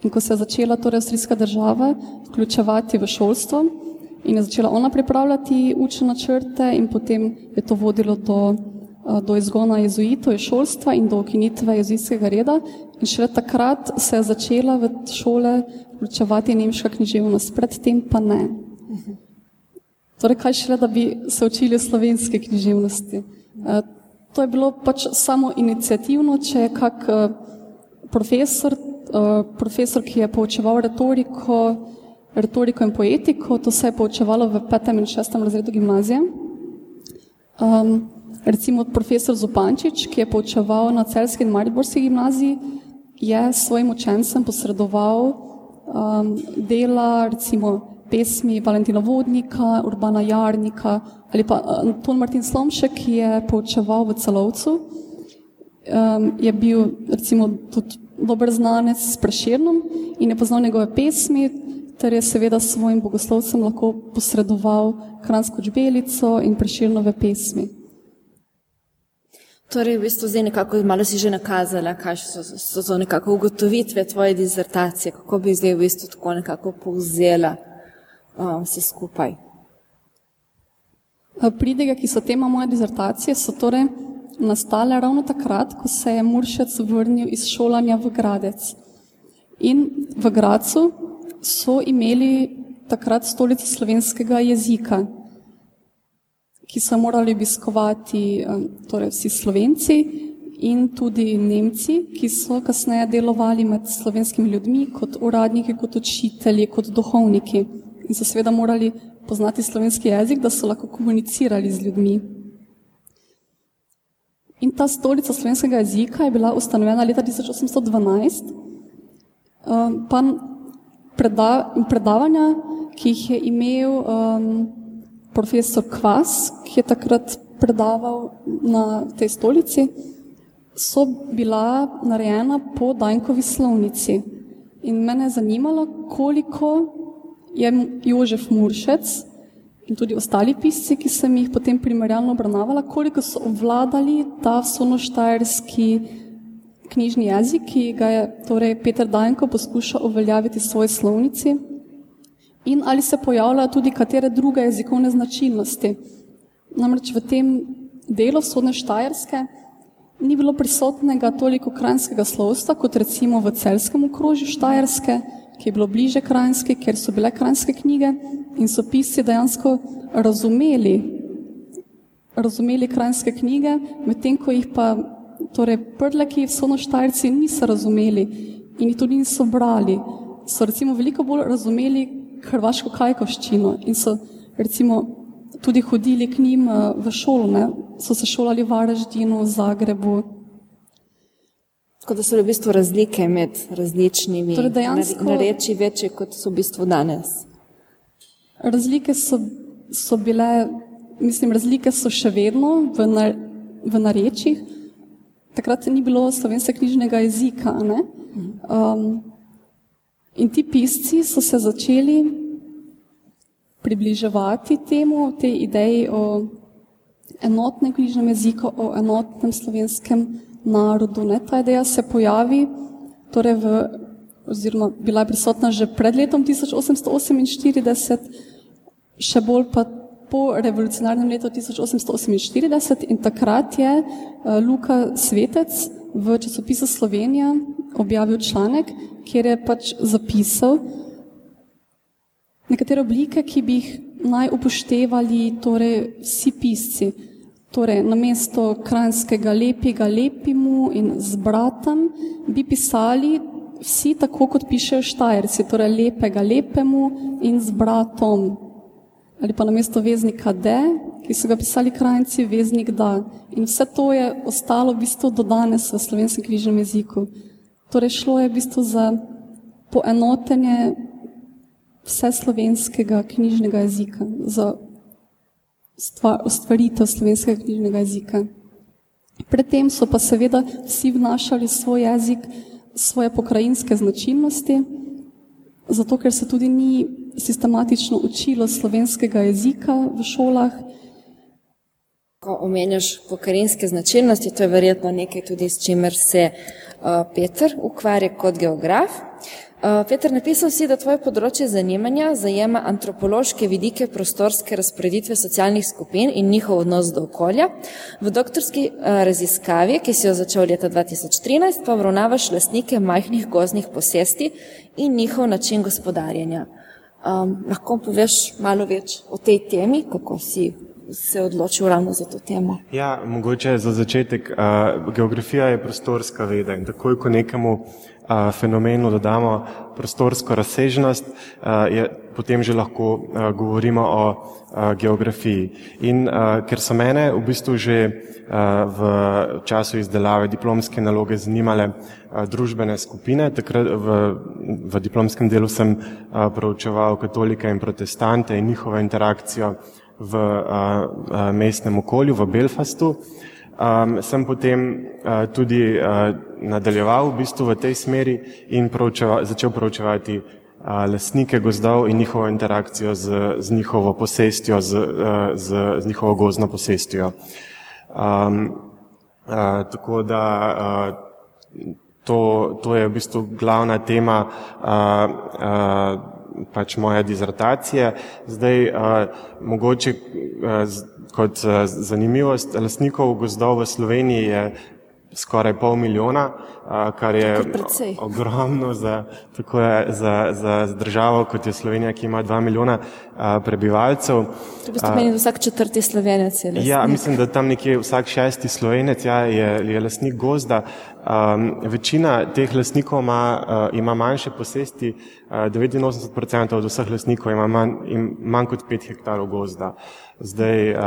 In ko se je začela torej avstrijska država vključevati v šolstvo in je začela ona pripravljati učne načrte in potem je to vodilo do, eh, do izgona jezuitov iz šolstva in do ukinitve jezuitskega reda in šele takrat se je začela v šole vključevati nemška književnost, predtem pa ne. Torej, kaj šele, da bi se učili slovenske književnosti. Eh, to je bilo pač samo inicijativno, če je kak eh, profesor profesor, ki je poučeval retoriko, retoriko in poetiko, to se je poučevalo v petem in šestem razredu gimnazije. Um, recimo profesor Zupančič, ki je poučeval na Celski in Mariborski gimnaziji, je svojim učencem posredoval um, dela, recimo pesmi Valentina Vodnika, Urbana Jarnika ali pa Anton Martin Slomšek, ki je poučeval v celovcu. Um, je bil recimo tudi dober znanec s preširnom in je poznal njegove pesmi, ter je seveda svojim bogoslovcem lahko posredoval kransko čbelico in preširnove pesmi. Torej, v bistvu zdaj nekako malo si že nakazala, kaj so, so to nekako ugotovitve tvoje dizertacije, kako bi zdaj v bistvu tako nekako povzela um, vse skupaj. Pridige, ki so tema moje dizertacije, so torej nastale ravno takrat, ko se je Muršec vrnil iz šolanja v Gradec. In v Gracu so imeli takrat stolico slovenskega jezika, ki so morali obiskovati eh, torej vsi slovenci in tudi Nemci, ki so kasneje delovali med slovenskimi ljudmi kot uradniki, kot učitelji, kot duhovniki in so seveda morali poznati slovenski jezik, da so lahko komunicirali z ljudmi. In ta stolica slovenskega jezika je bila ustanovljena leta 1812. Um, pa preda, predavanja, ki jih je imel um, profesor Kvas, ki je takrat predaval na tej stolici, so bila narejena po Dajnkovi slovnici. In mene je zanimalo, koliko je Jožef Muršec in tudi ostali pisci, ki sem jih potem primerjalno obravnavala, koliko so obvladali ta sonoštajerski knjižni jezik, ki ga je torej Peter Dajenko poskušal uveljaviti v svoji slovnici in ali se pojavljajo tudi katere druge jezikovne značilnosti. Namreč v tem delu sodne štajerske ni bilo prisotnega toliko krajinskega slovstva, kot recimo v celskem okrožju štajerske, ki je bilo bliže krajinski, ker so bile krajinske knjige in so pisci dejansko razumeli, razumeli krajinske knjige, medtem ko jih pa torej, prleki v sonoštajrci niso razumeli in jih tudi niso brali. So recimo veliko bolj razumeli hrvaško kajkovščino in so recimo tudi hodili k njim eh, v šolo, ne? so se šolali v Varaždinu, v Zagrebu, Tako da so v bistvu razlike med različnimi torej dejansko, reči večje, kot so v bistvu danes. Razlike so so bile, mislim, razlike so še vedno v, na, v narečjih. Takrat ni bilo slovenskega knjižnega jezika. Um, in ti pisci so se začeli približevati temu, tej ideji o enotnem knjižnem jeziku, o enotnem slovenskem narodu. Ne? Ta ideja se pojavi, torej v, oziroma bila je prisotna že pred letom 1848, še bolj pa po revolucionarnem letu 1848 in takrat je Luka Svetec v časopisu Slovenija objavil članek, kjer je pač zapisal nekatere oblike, ki bi jih naj upoštevali torej vsi pisci. Torej, namesto kranskega lepega lepimu in z bratom bi pisali vsi tako, kot pišejo štajerci, torej lepega lepemu in z bratom. Ali pa namesto veznika D, ki so ga pisali krajci, veznik da. In vse to je ostalo v bistvu do danes v slovenskem križnem jeziku. Torej, šlo je v bistvu za poenotenje vse slovenskega knjižnega jezika, za ustvaritev slovenskega knjižnega jezika. Predtem so pa seveda vsi vnašali svoj jezik, svoje pokrajinske značilnosti, zato ker se tudi ni sistematično učilo slovenskega jezika v šolah. Ko omenjaš pokrajinske značilnosti, to je verjetno nekaj tudi, s čimer se uh, Peter ukvarja kot geograf. Uh, Peter, napisal si, da tvoje področje zanimanja zajema antropološke vidike prostorske razporeditve socialnih skupin in njihov odnos do okolja. V doktorski uh, raziskavi, ki si jo začel leta 2013, pa obravnavaš lastnike majhnih gozdnih posesti in njihov način gospodarjenja. Um, lahko poveš malo več o tej temi, kako si se odločil ravno za to temo? Ja, mogoče za začetek. Uh, geografija je prostorska veda in takoj, ko nekemu fenomenu dodamo prostorsko razsežnost, je, potem že lahko govorimo o geografiji. In ker so mene v bistvu že v času izdelave diplomske naloge zanimale družbene skupine, takrat v, v diplomskem delu sem proučeval katolike in protestante in njihovo interakcijo v mestnem okolju, v Belfastu. Um, sem potem uh, tudi uh, nadaljeval v bistvu v tej smeri in proučeva, začel proučevati uh, lastnike gozdov in njihovo interakcijo z, z njihovo posestjo, z, uh, z, z njihovo gozdno posestjo. Um, uh, tako da uh, to, to je v bistvu glavna tema uh, uh, pač moje dizertacije. Zdaj, uh, mogoče uh, kot uh, zanimivost, lastnikov gozdov v Sloveniji je skoraj pol milijona, uh, kar je ogromno za, je, za, za državo, kot je Slovenija, ki ima dva milijona uh, prebivalcev. To bi spomenil vsak četrti slovenec. Ja, mislim, da tam nekje vsak šesti slovenec ja, je, je lastnik gozda. Um, večina teh lastnikov ima, uh, ima manjše posesti, uh, 89% od vseh lastnikov ima manj, im, manj kot 5 hektarov gozda. Zdaj uh,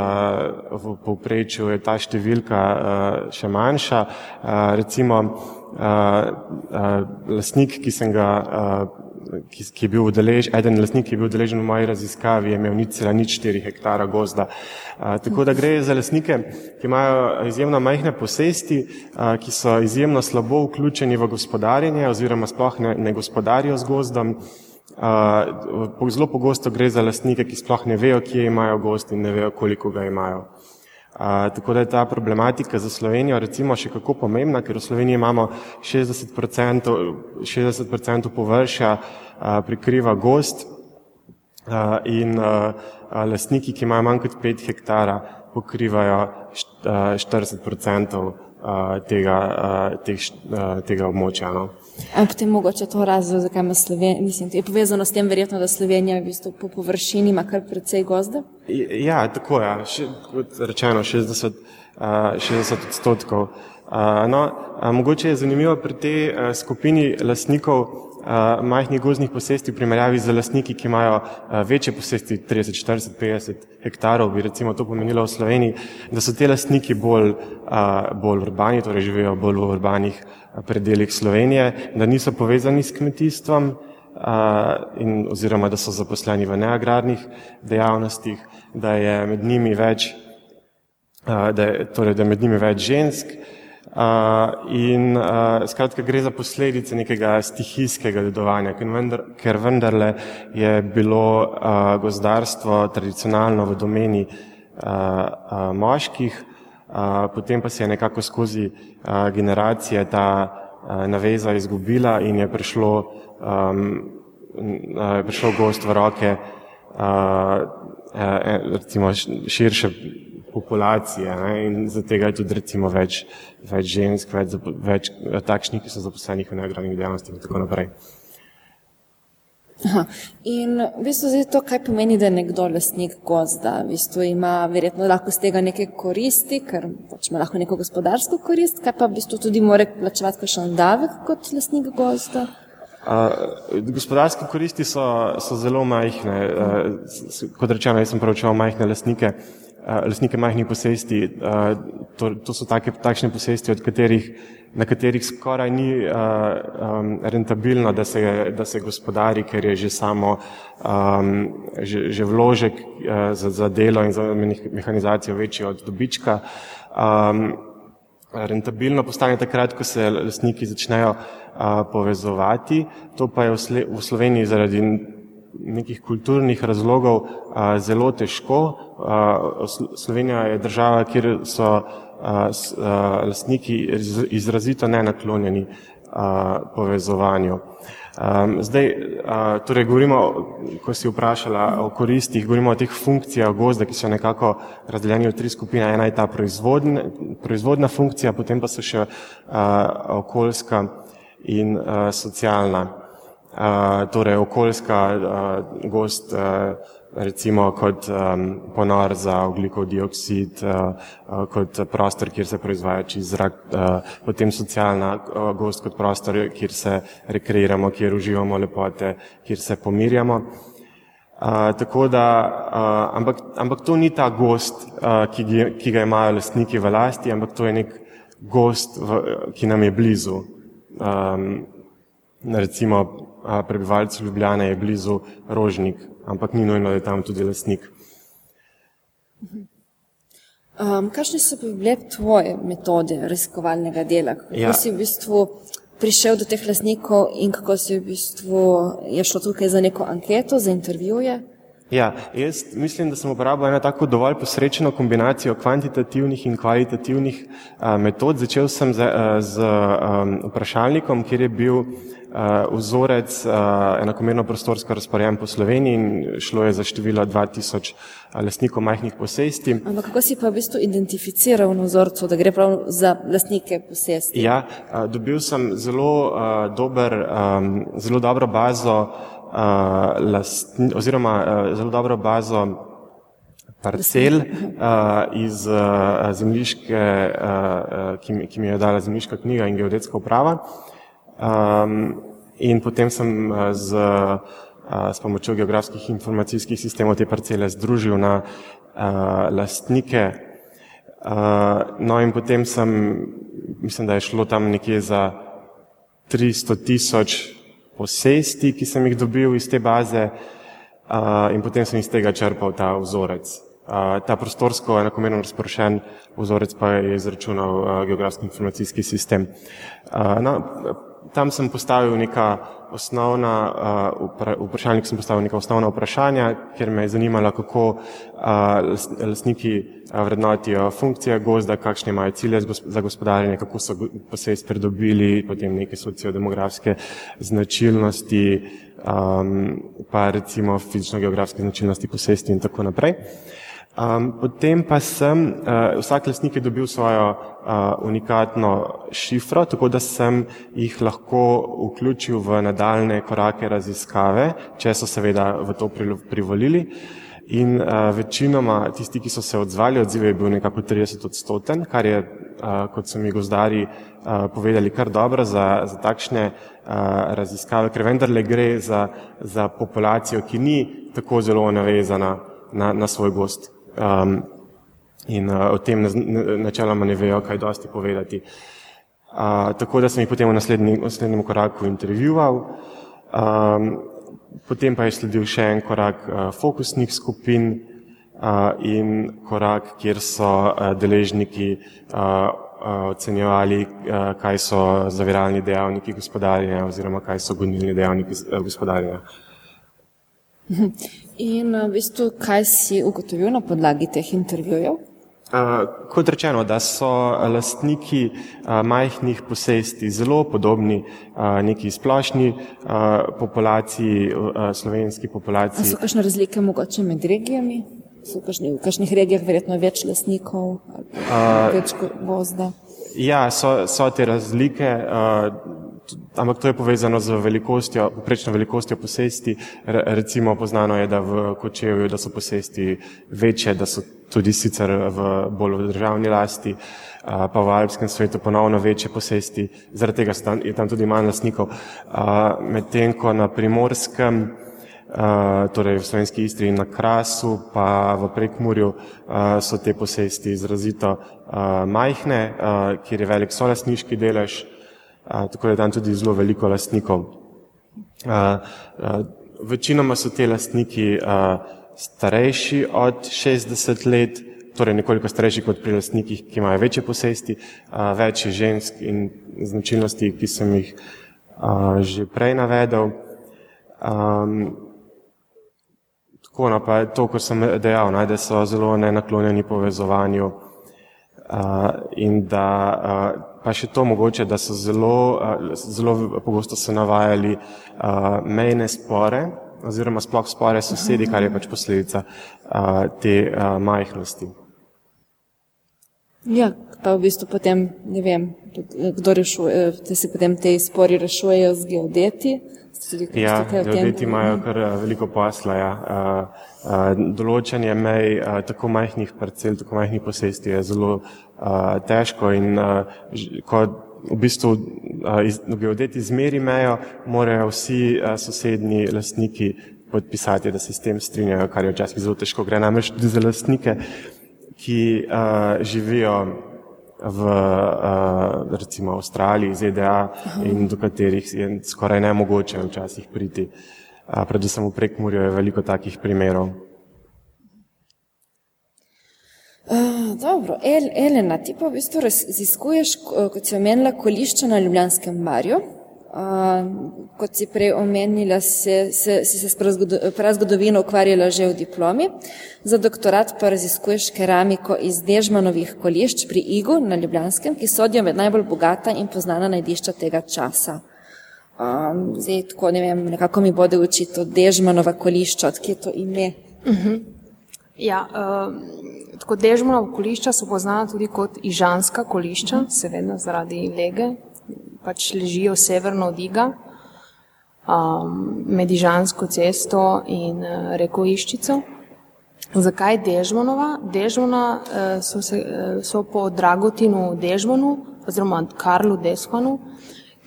v povprečju je ta številka uh, še manjša. Uh, recimo uh, uh, lastnik, ki sem ga uh, ki, ki je bil udeležen, eden lasnik, ki je bil udeležen v moji raziskavi, je imel nič cela nič 4 hektara gozda. A, tako da gre za lasnike, ki imajo izjemno majhne posesti, a, ki so izjemno slabo vključeni v gospodarjenje oziroma sploh ne, ne gospodarijo z gozdom. Uh, zelo pogosto gre za lastnike, ki sploh ne vejo, kje imajo gost in ne vejo, koliko ga imajo. Uh, tako da je ta problematika za Slovenijo recimo še kako pomembna, ker v Sloveniji imamo 60%, 60 površja uh, prikriva gost in lastniki, ki imajo manj kot 5 hektara, pokrivajo št, uh, 40% uh, tega, teh, tega območja. No. Ampak potem mogoče to razlog, zakaj ima Slovenija, mislim, je povezano s tem verjetno, da Slovenija v bistvu po površini ima kar precej gozda? Ja, tako je, ja. kot rečeno, 60, uh, 60 odstotkov. No, mogoče je zanimivo pri tej skupini lastnikov majhnih gozdnih posesti v primerjavi z lastniki, ki imajo uh, večje posesti, 30, 40, 50 hektarov, bi recimo to pomenilo v Sloveniji, da so te lastniki bolj, uh, bolj urbani, torej živijo bolj v urbanih uh, predeljih Slovenije, da niso povezani s kmetijstvom in, oziroma da so zaposleni v neagrarnih dejavnostih, da je med njimi več, da je, torej, da je med njimi več žensk. In skratka gre za posledice nekega stihijskega dedovanja, ker, vendar, ker vendarle je bilo gozdarstvo tradicionalno v domeni moških, potem pa se je nekako skozi generacije ta naveza izgubila in je prišlo, je prišlo gost v roke e, recimo širše populacije ne? in zato je tudi recimo več, več žensk, več, več takšnih, ki so zaposlenih v neagrarnih dejavnostih in tako naprej. Aha. In v bistvu zdaj to, kaj pomeni, da je nekdo lastnik gozda, v bistvu ima verjetno lahko z tega neke koristi, ker pač ima lahko neko gospodarsko korist, kaj pa v bistvu tudi mora plačevati kakšen davek kot lastnik gozda? Uh, gospodarske koristi so, so zelo majhne. Uh, kot rečeno, jaz sem preučeval majhne lastnike. Uh, lastnike majhnih posesti. To, to so take, takšne posesti, katerih, na katerih skoraj ni um, rentabilno, da se, da se gospodari, ker je že samo um, že, že vložek uh, za, za delo in za mehanizacijo večji od dobička. Um, rentabilno postane takrat, ko se lastniki začnejo uh, povezovati. To pa je v, Sle v Sloveniji zaradi nekih kulturnih razlogov a, zelo težko. A, Slovenija je država, kjer so a, s, a, lastniki izrazito nenaklonjeni a, povezovanju. Um, zdaj, uh, torej govorimo, ko si vprašala o koristih, govorimo o teh funkcijah gozda, ki so nekako razdeljeni v tri skupine. Ena je ta proizvodna, proizvodna funkcija, potem pa so še uh, okoljska in uh, socialna torej okoljska gost, recimo kot ponor za oglikov dioksid, kot prostor, kjer se proizvaja čist zrak, potem socialna gost kot prostor, kjer se rekreiramo, kjer uživamo lepote, kjer se pomirjamo. Uh, tako da, uh, ampak, ampak to ni ta gost, uh, ki, ki ga imajo lastniki v lasti, ampak to je nek gost, v, ki nam je blizu. Um, recimo, prebivalci Ljubljane je blizu Rožnik, ampak ni nujno, da je tam tudi lasnik. Um, kakšne so bile tvoje metode raziskovalnega dela? Kako ja. si v bistvu prišel do teh lasnikov in kako si v bistvu je šlo tukaj za neko anketo, za intervjuje? Ja, jaz mislim, da sem uporabil eno tako dovolj posrečeno kombinacijo kvantitativnih in kvalitativnih a, metod. Začel sem z, z a, vprašalnikom, kjer je bil a, vzorec a, enakomerno prostorsko razporejen po Sloveniji in šlo je za število 2000 lastnikov majhnih posesti. Ampak kako si pa v bistvu identificiral na vzorcu, da gre prav za lastnike posesti? Ja, dobil sem zelo, dober, a, zelo dobro bazo lastni, oziroma uh, zelo dobro bazo parcel uh, iz uh, zemljiške, uh, ki, ki mi je dala zemljiška knjiga in geodetska uprava. Um, in potem sem z, uh, s pomočjo geografskih informacijskih sistemov te parcele združil na uh, lastnike. Uh, no in potem sem, mislim, da je šlo tam nekje za 300 tisoč posesti, ki sem jih dobil iz te baze uh, in potem sem iz tega črpal ta vzorec. Uh, ta prostorsko enakomerno razpršen vzorec pa je izračunal uh, geografski informacijski sistem. Uh, no, tam sem postavil neka osnovna, uh, vprašalnik sem postavil neka osnovna vprašanja, ker me je zanimalo, kako uh, lastniki vrednotijo funkcije gozda, kakšne imajo cilje za gospodarjenje, kako so posest pridobili, potem neke sociodemografske značilnosti, um, pa recimo fizično-geografske značilnosti posesti in tako naprej. Um, potem pa sem, uh, vsak lasnik je dobil svojo uh, unikatno šifro, tako da sem jih lahko vključil v nadaljne korake raziskave, če so seveda v to privolili. In uh, večinoma tisti, ki so se odzvali, odziv je bil nekako 30 odstoten, kar je, uh, kot so mi gozdari uh, povedali, kar dobro za, za takšne uh, raziskave, ker vendarle gre za, za populacijo, ki ni tako zelo navezana na, na svoj gost um, in uh, o tem načeloma ne vejo, kaj dosti povedati. Uh, tako da sem jih potem v naslednji, v naslednjem koraku intervjuval. Um, potem pa je sledil še en korak uh, fokusnih skupin uh, in korak, kjer so uh, deležniki uh, ocenjevali, uh, kaj so zaviralni dejavniki gospodarjenja oziroma kaj so gonilni dejavniki gospodarjenja. In v bistvu, kaj si ugotovil na podlagi teh intervjujev? Uh, kot rečeno, da so lastniki uh, majhnih posesti zelo podobni uh, neki splošni uh, populaciji, uh, slovenski populaciji. A so kakšne razlike mogoče med regijami? So kakšni, v kakšnih regijah verjetno več lastnikov, uh, več gozda? Ja, so, so te razlike. Uh, ampak to je povezano z velikostjo, poprečno velikostjo posesti. Re, recimo poznano je, da v Kočevju, da so posesti večje, da so tudi sicer v bolj v državni lasti, pa v alpskem svetu ponovno večje posesti, zaradi tega je tam tudi manj lasnikov. Medtem ko na primorskem, torej v slovenski istri in na krasu, pa v prekmurju so te posesti izrazito majhne, kjer je velik solasniški delež, tako da tam tudi zelo veliko lastnikov. Večinoma so te lastniki starejši od 60 let, torej nekoliko starejši kot pri lastnikih, ki imajo večje posesti, več je žensk in značilnosti, ki sem jih že prej navedel. Um, tako, no, pa to, ko sem dejal, ne, da so zelo nenaklonjeni povezovanju in da pa še to mogoče, da so zelo, zelo pogosto se navajali mejne spore oziroma sploh spore sosedi, kar je pač posledica te majhnosti. Ja, pa v bistvu potem, ne vem, kdo rešuje, da se potem te spori rešujejo z geodeti. Ja, geodeti imajo kar veliko posla. Ja. Določanje mej tako majhnih parcel, tako majhnih posesti je zelo težko in ko v bistvu geodeti izmeri mejo, morajo vsi sosednji lastniki podpisati, da se s tem strinjajo, kar je včasih zelo težko. Gre namreč tudi za lastnike, ki živijo v recimo Avstraliji, ZDA in do katerih je skoraj nemogoče včasih priti. Predvsem v prekmurju je veliko takih primerov. Uh, dobro, El, Elena, ti pa v bistvu raziskuješ, kot si omenila, kolišča na Ljubljanskem barju. Uh, kot si prej omenila, si se, se s prazgodovino ukvarjala že v diplomi. Za doktorat pa raziskuješ keramiko iz Dežmanovih kolišč pri Igu na Ljubljanskem, ki sodijo med najbolj bogata in poznana najdišča tega časa. Um, zdaj, tako ne vem, nekako mi bode učiti to Dežmanova kolišča, odkje to ime. Uh mhm. -huh. Ja, uh, Tako dežmona kolišča so poznana tudi kot ižanska kolišča, mhm. seveda zaradi lege, pač ležijo severno od Iga, um, med Ižansko cesto in uh, reko Iščico. Zakaj Dežmonova? Dežmona uh, so, se, uh, so po Dragotinu Dežmonu oziroma Karlu Deshmanu,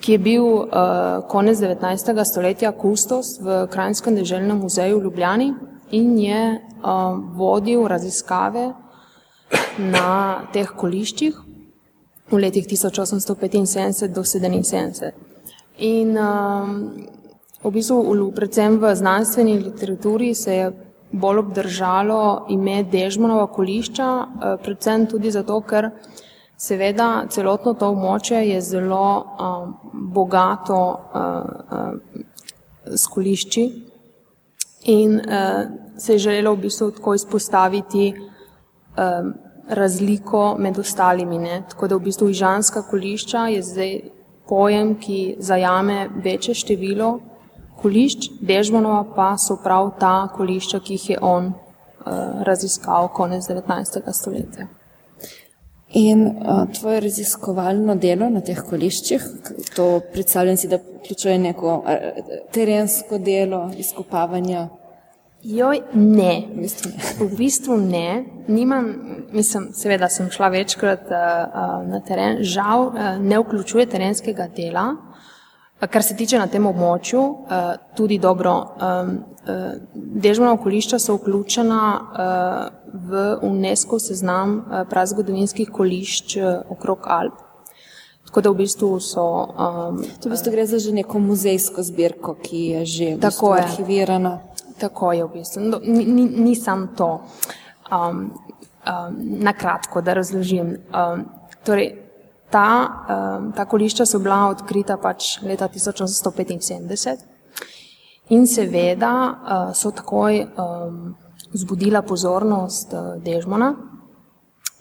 ki je bil uh, konec 19. stoletja kustos v Krajnskem deželnem muzeju v Ljubljani in je uh, vodil raziskave na teh koliščih v letih 1875 do 77. In um, v bistvu, predvsem v znanstveni literaturi, se je bolj obdržalo ime Dežmonova kolišča, uh, predvsem tudi zato, ker seveda celotno to območje je zelo um, bogato uh, uh, s kolišči in uh, se je želelo v bistvu tako izpostaviti um, razliko med ostalimi. Ne? Tako da v bistvu ižanska kolišča je zdaj pojem, ki zajame večje število kolišč, Dežmanova pa so prav ta kolišča, ki jih je on uh, raziskal konec 19. stoletja. In uh, tvoje raziskovalno delo na teh koliščih, to predstavljam si, da vključuje neko uh, terensko delo, izkopavanja Joj, ne. V bistvu ne. Nimam, mislim, seveda sem šla večkrat uh, na teren, žal uh, ne vključuje terenskega dela, kar se tiče na tem območju, uh, tudi dobro. Um, uh, Dežmona okolišča so vključena uh, v UNESCO seznam uh, prazgodovinskih kolišč uh, okrog Alp. Tako da v bistvu so. Um, To v bistvu gre za že neko muzejsko zbirko, ki je že v bistvu Tako je. arhivirana. Tako je v bistvu. No, ni, ni, ni samo to. Um, um, na kratko, da razložim. Um, torej, ta, um, ta kolišča so bila odkrita pač leta 1875 in seveda uh, so takoj um, vzbudila pozornost uh, Dežmona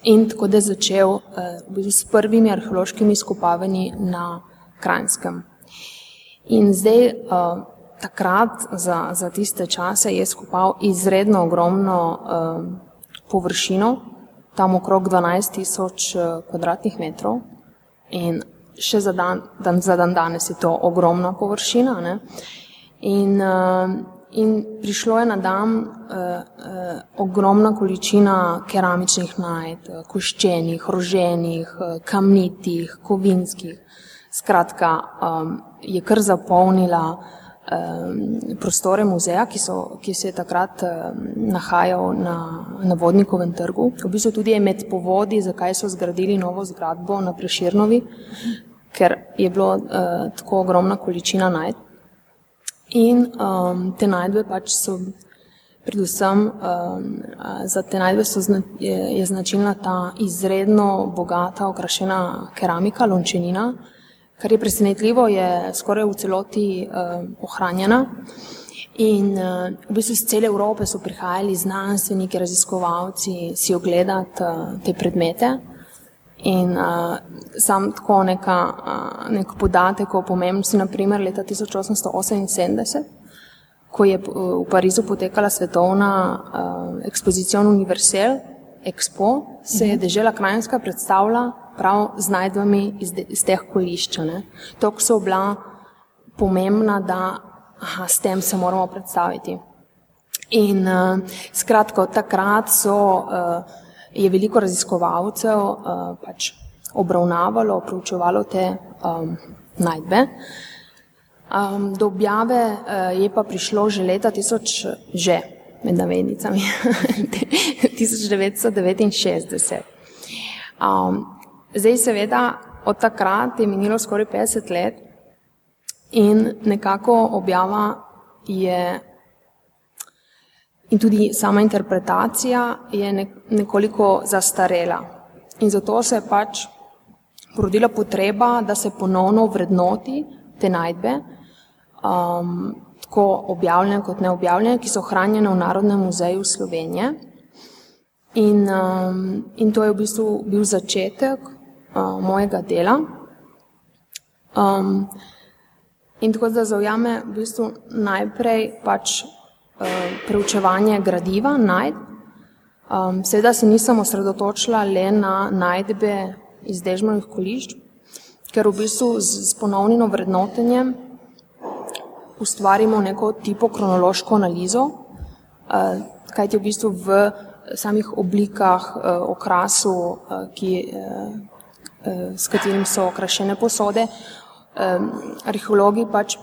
in tako da je začel uh, v bistvu s prvimi arheološkimi izkopavanji na Kranjskem. In zdaj, uh, takrat, za, za tiste čase, je skopal izredno ogromno uh, površino, tam okrog 12 tisoč uh, kvadratnih metrov. In še za dan, dan, za dan danes je to ogromna površina. Ne? In, uh, in prišlo je na dan uh, uh, ogromna količina keramičnih najd, uh, koščenih, roženih, uh, kamnitih, kovinskih. Skratka, um, je kar zapolnila um, prostore muzeja, ki, so, ki se je takrat nahajal na, na Vodnikovem trgu. V bistvu tudi je med povodi, zakaj so zgradili novo zgradbo na Preširnovi, ker je bilo uh, tako ogromna količina najd. In um, te najdbe pač so, predvsem um, za te najdbe zna, je, je značilna ta izredno bogata, okrašena keramika, lončenina, kar je presenetljivo, je skoraj v celoti uh, ohranjena. In uh, v bistvu iz cele Evrope so prihajali znanstveniki, raziskovalci si ogledati uh, te predmete. In uh, sam tako neka, uh, nek podatek o pomembnosti, naprimer leta 1878, ko je v Parizu potekala svetovna uh, ekspozicija Universal Expo, se je dežela Krajinska predstavila prav z najdbami iz, de, iz teh kolišča. To so bila pomembna, da aha, s tem se moramo predstaviti. In uh, skratka, od takrat so uh, je veliko raziskovalcev uh, pač obravnavalo, proučevalo te um, najdbe. Um, do objave uh, je pa prišlo že leta 1000, že med navednicami, 1969. Um, zdaj, seveda, od takrat je minilo skoraj 50 let in nekako objava je In tudi sama interpretacija je nekoliko zastarela. In zato se je pač porodila potreba, da se ponovno vrednoti te najdbe, um, tako objavljene kot neobjavljene, ki so hranjene v Narodnem muzeju Slovenije. In, um, in to je v bistvu bil začetek uh, mojega dela. Um, in tako da zaujame v bistvu najprej pač preučevanje gradiva, najd. Um, seveda se nisem osredotočila le na najdbe iz dežmanih kolišč, ker v bistvu z, z ponovnim vrednotenjem ustvarimo neko tipo kronološko analizo, uh, kajti v bistvu v samih oblikah, uh, okrasu, uh, ki, uh, uh, s katerim so okrašene posode, arheologi pač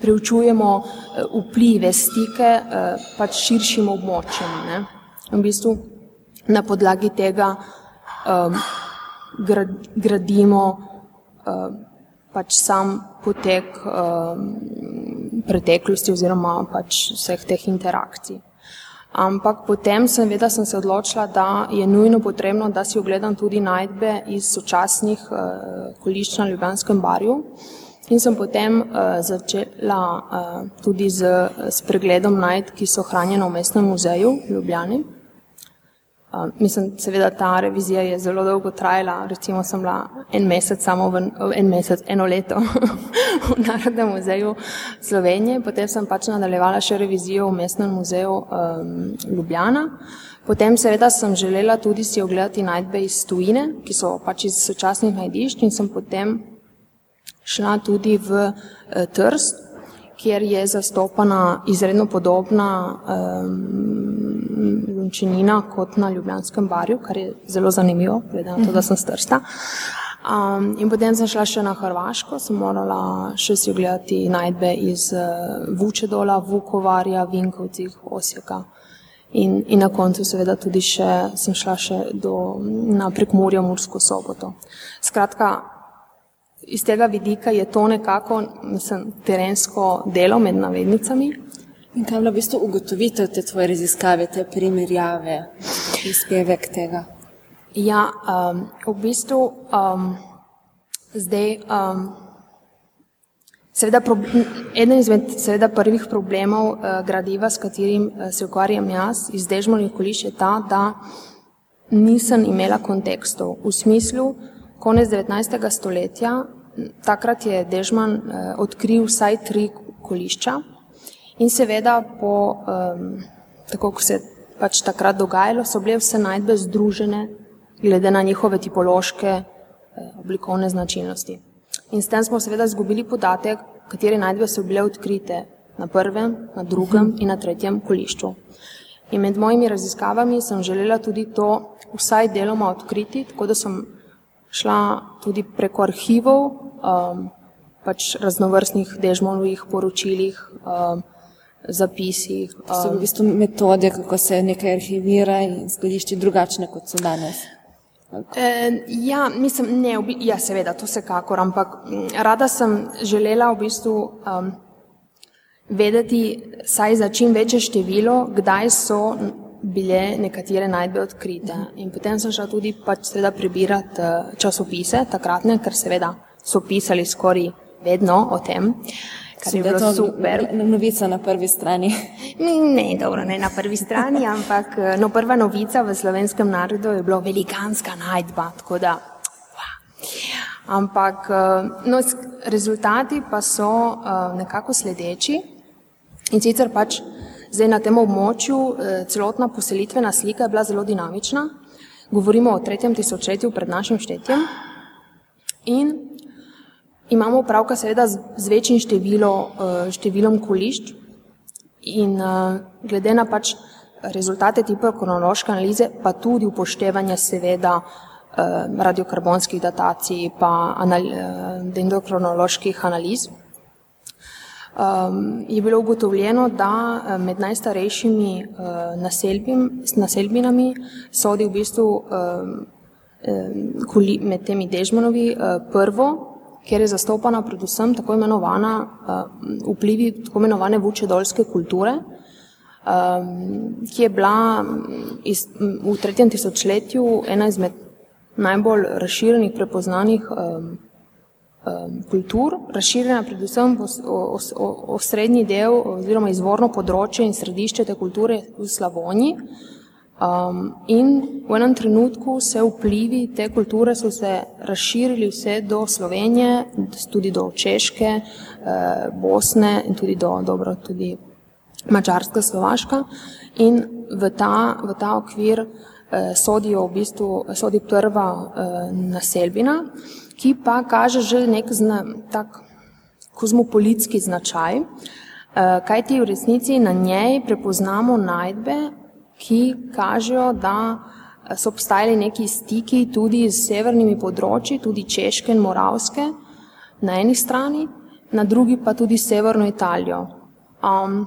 preučujemo eh, vplive, stike eh, pač širšim območjem. Ne? V bistvu na podlagi tega um, gradimo um, pač sam potek um, preteklosti oziroma pač vseh teh interakcij. Ampak potem sem, veda, sem se odločila, da je nujno potrebno, da si ogledam tudi najdbe iz sočasnih uh, kolišč na Ljubljanskem barju. In sem potem uh, začela uh, tudi z, s pregledom najd, ki so hranjene v mestnem muzeju v Ljubljani. Uh, mislim, seveda ta revizija je zelo dolgo trajala, recimo sem bila en mesec, samo v, en mesec, eno leto v Narodnem muzeju Slovenije, potem sem pač nadaljevala še revizijo v mestnem muzeju um, Ljubljana. Potem seveda sem želela tudi si ogledati najdbe iz tujine, ki so pač iz sočasnih najdišč in sem potem šla tudi v eh, Trst, kjer je zastopana izredno podobna um, kot na Ljubljanskem barju, kar je zelo zanimivo, glede na to, da sem strsta. Um, in potem sem šla še na Hrvaško, sem morala še si ogledati najdbe iz uh, Vučedola, Vukovarja, Vinkovcih, Osijeka. In, in na koncu seveda tudi še, sem šla še do, na prekmurjo Mursko soboto. Skratka, iz tega vidika je to nekako mislim, terensko delo med navednicami. In kaj je bila v bistvu ugotovitev te tvoje raziskave, te primerjave, prispevek tega? Ja, um, v bistvu um, zdaj. Um, Seveda, eden izmed seveda, prvih problemov uh, gradiva, s katerim uh, se ukvarjam jaz iz Dežmovnih koliš, je ta, da nisem imela kontekstov. V smislu, konec 19. stoletja, takrat je Dežman uh, odkril vsaj tri kolišča in seveda, po, um, tako kot se je pač takrat dogajalo, so bile vse najdbe združene glede na njihove tipološke uh, oblikovne značilnosti. In s tem smo seveda izgubili podatek, katere najdbe so bile odkrite na prvem, na drugem in na tretjem kolišču. In med mojimi raziskavami sem želela tudi to vsaj deloma odkriti, tako da sem šla tudi preko arhivov, um, pač raznovrstnih dežmovih poročilih, um, zapisih. Um, so v bistvu metode, kako se nekaj arhivira in skladišči drugačne, kot so danes. E, ja, mislim, ne, ja, seveda, to se kakor, ampak rada sem želela v bistvu um, vedeti, saj za čim večje število, kdaj so bile nekatere najdbe odkrite. In potem sem šla tudi pač seveda prebirati uh, časopise takratne, ker seveda so pisali skoraj vedno o tem. Kar je bilo super. Novica na prvi strani. Ne, dobro, ne na prvi strani, ampak no, prva novica v slovenskem narodu je bila velikanska najdba. Da, ampak no, rezultati pa so nekako sledeči in sicer pač zdaj na tem območju celotna poselitvena slika je bila zelo dinamična. Govorimo o tretjem tisočletju pred našim štetjem. In imamo opravka seveda z, večjim število, uh, številom kolišč in uh, glede na pač rezultate tipa kronološke analize, pa tudi upoštevanje seveda radiokarbonskih datacij pa anal, dendrokronoloških analiz, um, je bilo ugotovljeno, da med najstarejšimi uh, naselbim, naselbinami sodi v bistvu um, um, med temi dežmanovi uh, prvo kjer je zastopana predvsem tako imenovana uh, vplivi tako imenovane vučedolske kulture, um, ki je bila iz, v tretjem tisočletju ena izmed najbolj razširjenih, prepoznanih um, um, kultur, razširjena predvsem v osrednji del oziroma izvorno področje in središče te kulture v Slavoniji. Um, in v enem trenutku se vplivi te kulture so se razširili vse do Slovenije, tudi do Češke, eh, Bosne in tudi do dobro, tudi Mačarska, Slovaška. In v ta, v ta okvir eh, sodijo v bistvu sodi prva eh, naselbina, ki pa kaže že nek zna, tak kozmopolitski značaj, eh, kajti v resnici na njej prepoznamo najdbe ki kažejo, da eh, so obstajali neki stiki tudi z severnimi področji, tudi Češke in Moravske na eni strani, na drugi pa tudi severno Italijo. Um,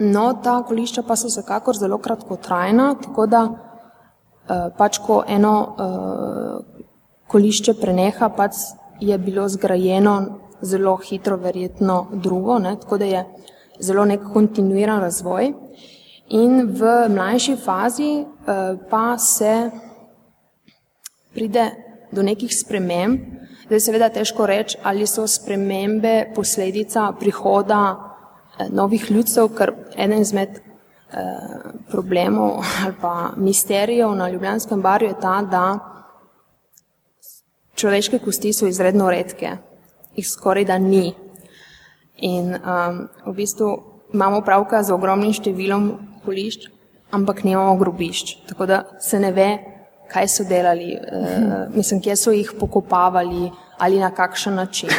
no, ta kolišča pa so vsekakor zelo kratkotrajna, tako da uh, pač ko eno uh, kolišče preneha, pač je bilo zgrajeno zelo hitro, verjetno drugo, ne, tako da je zelo nek kontinuiran razvoj. In v mlajši fazi uh, pa se pride do nekih sprememb. Zdaj, seveda, težko reči, ali so spremembe posledica prihoda uh, novih ljudstev, ker eden izmed uh, problemov ali pa misterijev na Ljubljanskem barju je ta, da človeške kosti so izredno redke, jih skoraj da ni. In um, v bistvu imamo pravka z ogromnim številom kolišč, ampak nimamo grobišč. Tako da se ne ve, kaj so delali, uh, mislim, kje so jih pokopavali ali na kakšen način.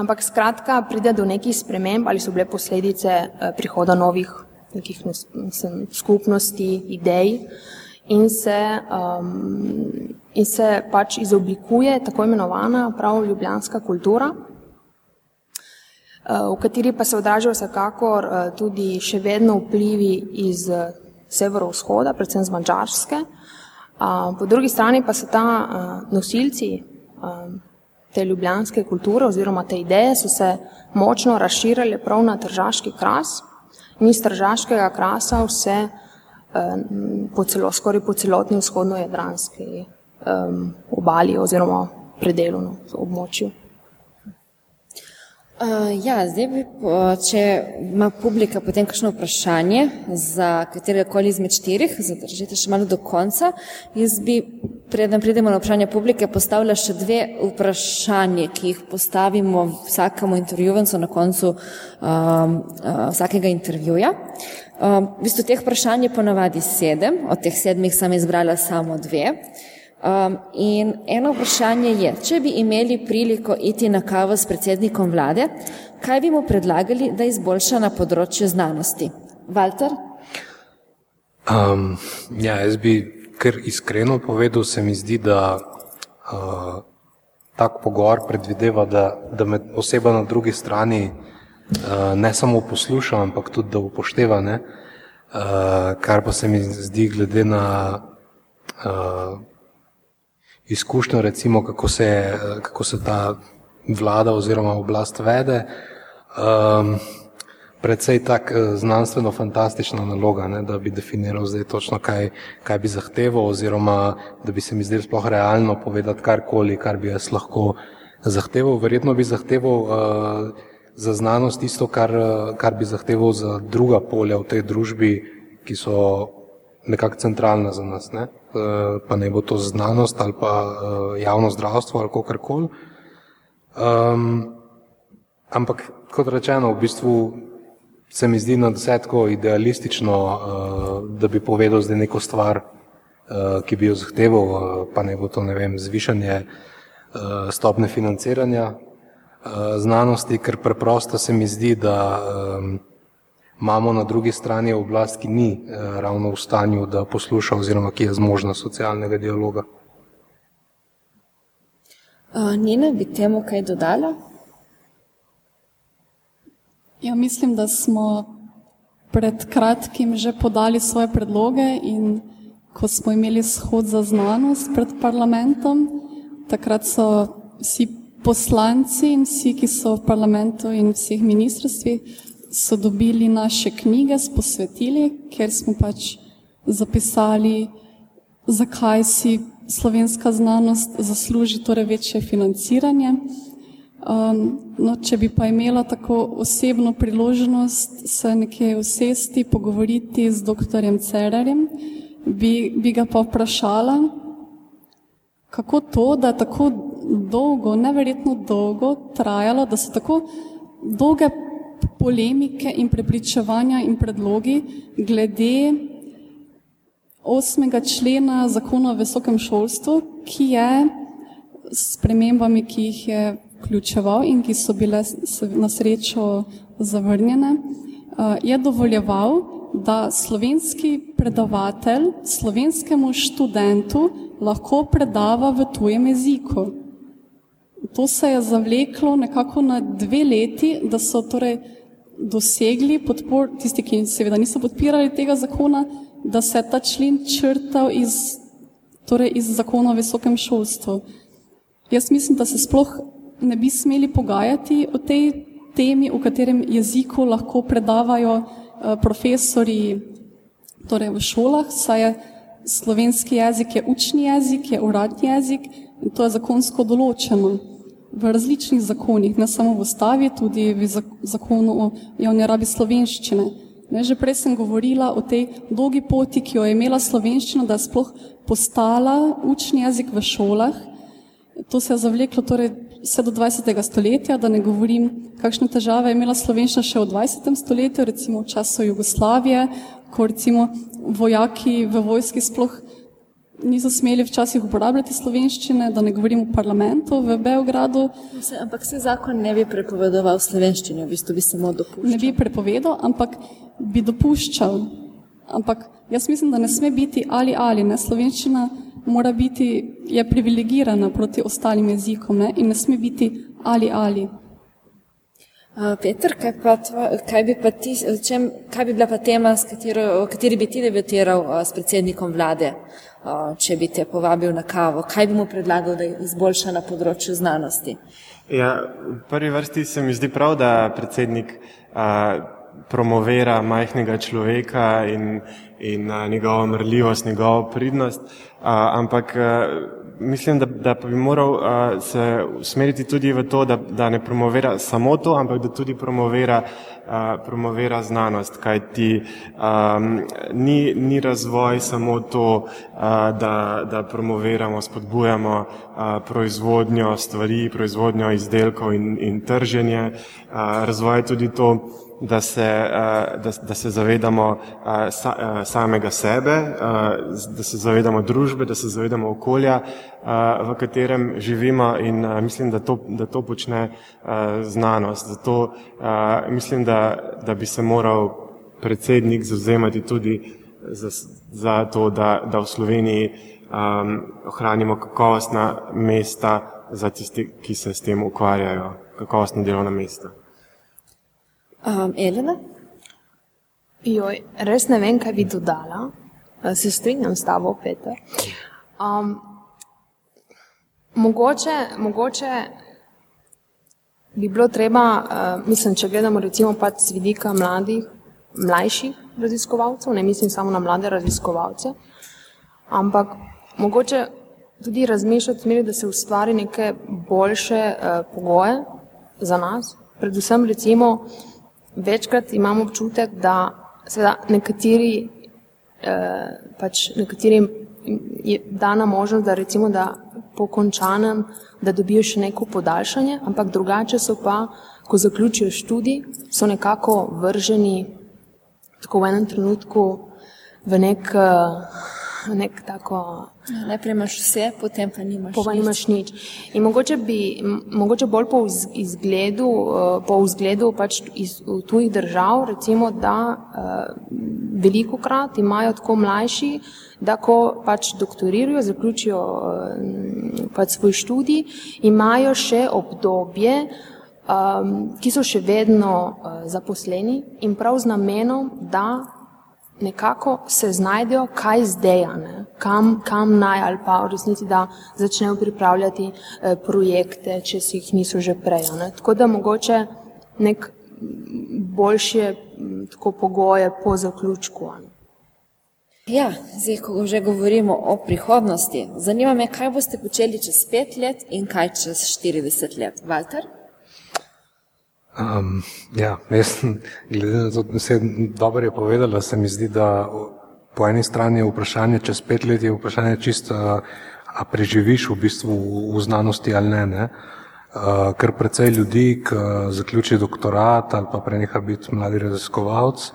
Ampak skratka, pride do nekih sprememb ali so bile posledice uh, prihoda novih nekih, mislim, skupnosti, idej in se, um, in se pač izoblikuje tako imenovana prav ljubljanska kultura. Eh, v kateri pa se odražajo vsekakor eh, tudi še vedno vplivi iz eh, severovzhoda, predvsem z Mačarske. Po drugi strani pa so ta nosilci te ljubljanske kulture oziroma te ideje so se močno razširile prav na tržaški kras in iz tržaškega krasa vse eh, po celo, skoraj po celotni vzhodno-jadranski um, obali oziroma predelu na območju. Uh, ja, zdaj bi, če ima publika potem kakšno vprašanje za katerega koli izmed štirih, zadržite še malo do konca. Jaz bi, preden pridemo na vprašanje publike, postavila še dve vprašanje, ki jih postavimo vsakemu intervjuvencu na koncu um, uh, vsakega intervjuja. Um, v bistvu teh vprašanj je ponavadi sedem, od teh sedmih sem izbrala samo dve. Uh, Um, in eno vprašanje je, če bi imeli priliko iti na kavo s predsednikom vlade, kaj bi mu predlagali, da izboljša na področju znanosti? Walter? Um, ja, jaz bi kar iskreno povedal, se mi zdi, da uh, tak pogovor predvideva, da, da me oseba na drugi strani uh, ne samo posluša, ampak tudi da upošteva, ne? Uh, kar pa se mi zdi glede na uh, izkušnjo, recimo, kako se, kako se ta vlada oziroma oblast vede. Um, predvsej tak eh, znanstveno-fantastična naloga, ne, da bi definiral zdaj točno, kaj, kaj bi zahteval, oziroma da bi se mi zdelo sploh realno povedati karkoli, kar bi jaz lahko zahteval. Verjetno bi zahteval uh, za znanost isto, kar, kar bi zahteval za druga polja v tej družbi, ki so nekako centralna za nas, ne? Eh, pa ne bo to znanost ali pa eh, javno zdravstvo ali kakorkoli. Um, ampak kot rečeno, v bistvu se mi zdi na desetko idealistično, uh, da bi povedal zdaj neko stvar, uh, ki bi jo zahteval, uh, pa ne bo to, ne vem, zvišanje uh, stopne financiranja uh, znanosti, ker preprosto se mi zdi, da um, imamo na drugi strani oblast, ki ni eh, ravno v stanju, da posluša oziroma ki je zmožna socialnega dialoga. Uh, Nina, bi temu kaj dodala? Ja, mislim, da smo pred kratkim že podali svoje predloge in ko smo imeli shod za znanost pred parlamentom, takrat so vsi poslanci in vsi, ki so v parlamentu in vseh ministrstvih, so dobili naše knjige s posvetili, ker smo pač zapisali, zakaj si slovenska znanost zasluži torej večje financiranje. Um, no, če bi pa imela tako osebno priložnost se nekje usesti, pogovoriti z doktorjem Cererjem, bi, bi ga pa vprašala, kako to, da je tako dolgo, neverjetno dolgo trajalo, da so tako dolge polemike in prepričevanja in predlogi glede osmega člena zakona o visokem šolstvu, ki je s premembami, ki jih je vključeval in ki so bile na srečo zavrnjene, eh, je dovoljeval, da slovenski predavatelj slovenskemu študentu lahko predava v tujem jeziku. To se je zavleklo nekako na dve leti, da so torej dosegli podpor, tisti, ki seveda niso podpirali tega zakona, da se je ta člen črtal iz, torej iz zakona o visokem šolstvu. Jaz mislim, da se sploh ne bi smeli pogajati o tej temi, v katerem jeziku lahko predavajo uh, profesori torej v šolah, saj je slovenski jezik je učni jezik, je uradni jezik in to je zakonsko določeno v različnih zakonih, ne samo v ustavi, tudi v zakonu o javni rabi slovenščine. Ne, že prej sem govorila o tej dolgi poti, ki jo je imela slovenščina, da je sploh postala učni jezik v šolah. To se je zavleklo torej vse do 20. stoletja, da ne govorim, kakšne težave je imela slovenščina še v 20. stoletju, recimo v času Jugoslavije, ko recimo vojaki v vojski sploh niso smeli včasih uporabljati slovenščine, da ne govorim o parlamentu v Beogradu. Se, ampak se zakon ne bi prepovedoval slovenščine, v bistvu bi samo dopuščal. Ne bi prepovedal, ampak bi dopuščal. Ampak jaz mislim, da ne sme biti ali ali, ne, slovenščina mora biti, je privilegirana proti ostalim jezikom ne, in ne sme biti ali ali. Peter, kaj, pa tva, kaj, bi pa ti, čem, kaj bi bila pa tema, katero, o kateri bi ti debatiral s predsednikom vlade, če bi te povabil na kavo? Kaj bi mu predlagal, da izboljša na področju znanosti? Ja, v prvi vrsti se mi zdi prav, da predsednik a, promovira majhnega človeka in, in a, njegovo mrljivost, njegovo pridnost, a, ampak a, mislim, da, da bi moral uh, se usmeriti tudi v to, da, da ne promovira samo to, ampak da tudi promovira, uh, promovira znanost, kajti um, ni, ni razvoj samo to, uh, da, da promoviramo, spodbujamo uh, proizvodnjo stvari, proizvodnjo izdelkov in, in trženje. Uh, razvoj je tudi to, da se, da, da se zavedamo samega sebe, da se zavedamo družbe, da se zavedamo okolja, v katerem živimo in mislim, da to, da to počne znanost. Zato mislim, da, da bi se moral predsednik zauzemati tudi za, za to, da, da v Sloveniji um, ohranimo kakovostna mesta za tiste, ki se s tem ukvarjajo, kakovostna delovna mesta. Um, Elena? Joj, res ne vem, kaj bi dodala. Se strinjam s tabo, Peter. Um, mogoče, mogoče bi bilo treba, uh, mislim, če gledamo recimo pač z vidika mladih, mlajših raziskovalcev, ne mislim samo na mlade raziskovalce, ampak mogoče tudi razmišljati v smeri, da se ustvari neke boljše uh, pogoje za nas, predvsem recimo večkrat imam občutek, da seveda nekateri, eh, pač nekaterim je dana možnost, da recimo, da po končanem, da dobijo še neko podaljšanje, ampak drugače so pa, ko zaključijo študij, so nekako vrženi tako v enem trenutku v nek eh, nek tako. Ja, najprej imaš vse, potem pa nimaš, pa nimaš nič. In mogoče, bi, mogoče bolj po izgledu, eh, po vzgledu pač iz tujih držav, recimo, da uh, veliko krat imajo tako mlajši, da ko pač doktorirajo, zaključijo uh, pač svoj študij, imajo še obdobje, um, ki so še vedno uh, zaposleni in prav z namenom, da nekako se znajdejo, kaj zdaj, kam, kam naj ali pa v resnici, da začnejo pripravljati eh, projekte, če si jih niso že prej. Ne. Tako da mogoče nek boljše tako pogoje po zaključku. Ne. Ja, zdaj, ko že govorimo o prihodnosti, zanima me, kaj boste počeli čez pet let in kaj čez 40 let. Walter? Um, ja, jaz, glede na to, da se je dobro povedala, se mi zdi, da po eni strani je vprašanje, čez pet let je vprašanje čisto, a preživiš v bistvu v znanosti ali ne. ne? Uh, ker precej ljudi, ki zaključi doktorat ali pa preneha biti mladi raziskovalec,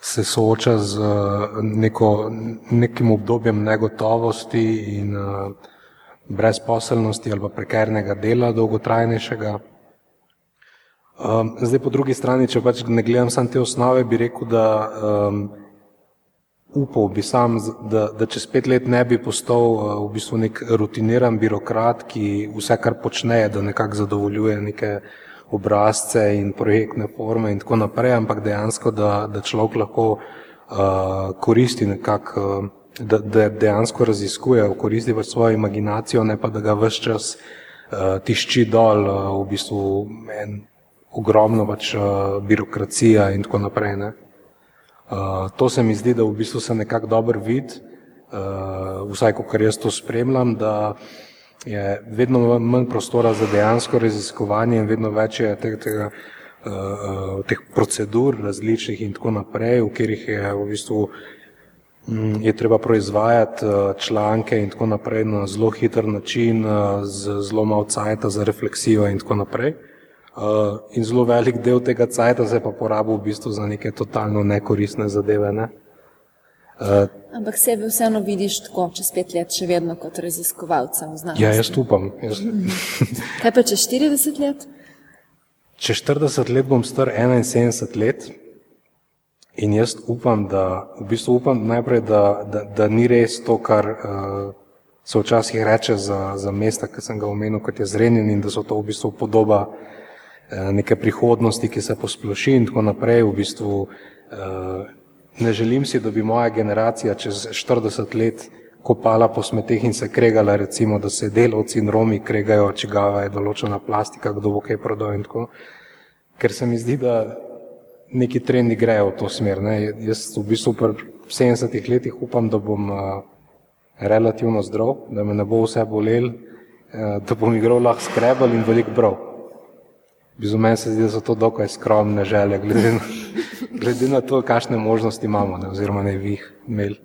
se sooča z neko, nekim obdobjem negotovosti in uh, brezposelnosti ali pa prekernega dela, dolgotrajnejšega. Um, zdaj, po drugi strani, če pač ne gledam samo te osnove, bi rekel, da um, upal bi sam, da, da čez pet let ne bi postal uh, v bistvu nek rutiniran birokrat, ki vse, kar počne, da nekako zadovoljuje neke obrazce in projektne forme in tako naprej, ampak dejansko, da, da človek lahko uh, koristi nekako, uh, da, da dejansko raziskuje, koristi pač svojo imaginacijo, ne pa da ga vse čas uh, tišči dol uh, v bistvu en ogromno pač uh, birokracija in tako naprej. Uh, to se mi zdi, da v bistvu se nekako dobro vidi, uh, vsaj ko kar jaz to spremljam, da je vedno manj prostora za dejansko raziskovanje in vedno več je tega, tega, uh, teh procedur različnih in tako naprej, v katerih je v bistvu um, je treba proizvajati uh, članke in tako naprej na zelo hiter način, uh, z zelo malo cajta za refleksijo in tako naprej. Uh, in zelo velik del tega cajta se pa porabi v bistvu za neke totalno nekoristne zadeve. Ne? Uh, Ampak sebe vseeno vidiš tako, čez pet let, še vedno kot raziskovalca v znanosti. Ja, jaz upam. Jaz... Kaj pa čez 40 let? Čez 40 let bom star 71 let in jaz upam, da, v bistvu upam najprej, da, da, da ni res to, kar uh, se včasih reče za, za mesta, ki sem ga omenil, kot je zrenjen in da so to v bistvu podoba eh, neke prihodnosti, ki se posploši in tako naprej. V bistvu eh, ne želim si, da bi moja generacija čez 40 let kopala po smeteh in se kregala, recimo, da se delovci in Romi kregajo, čigava je določena plastika, kdo bo kaj prodal in tako. Ker se mi zdi, da neki trendi grejo v to smer. Ne. Jaz v bistvu v 70 letih upam, da bom uh, relativno zdrav, da me ne bo vse bolel, da bom igral lahko skrebal in veliko bral. Bizu meni se zdi, da so to dokaj skromne želje, glede na, glede na to, kakšne možnosti imamo, ne, oziroma ne bi jih imeli.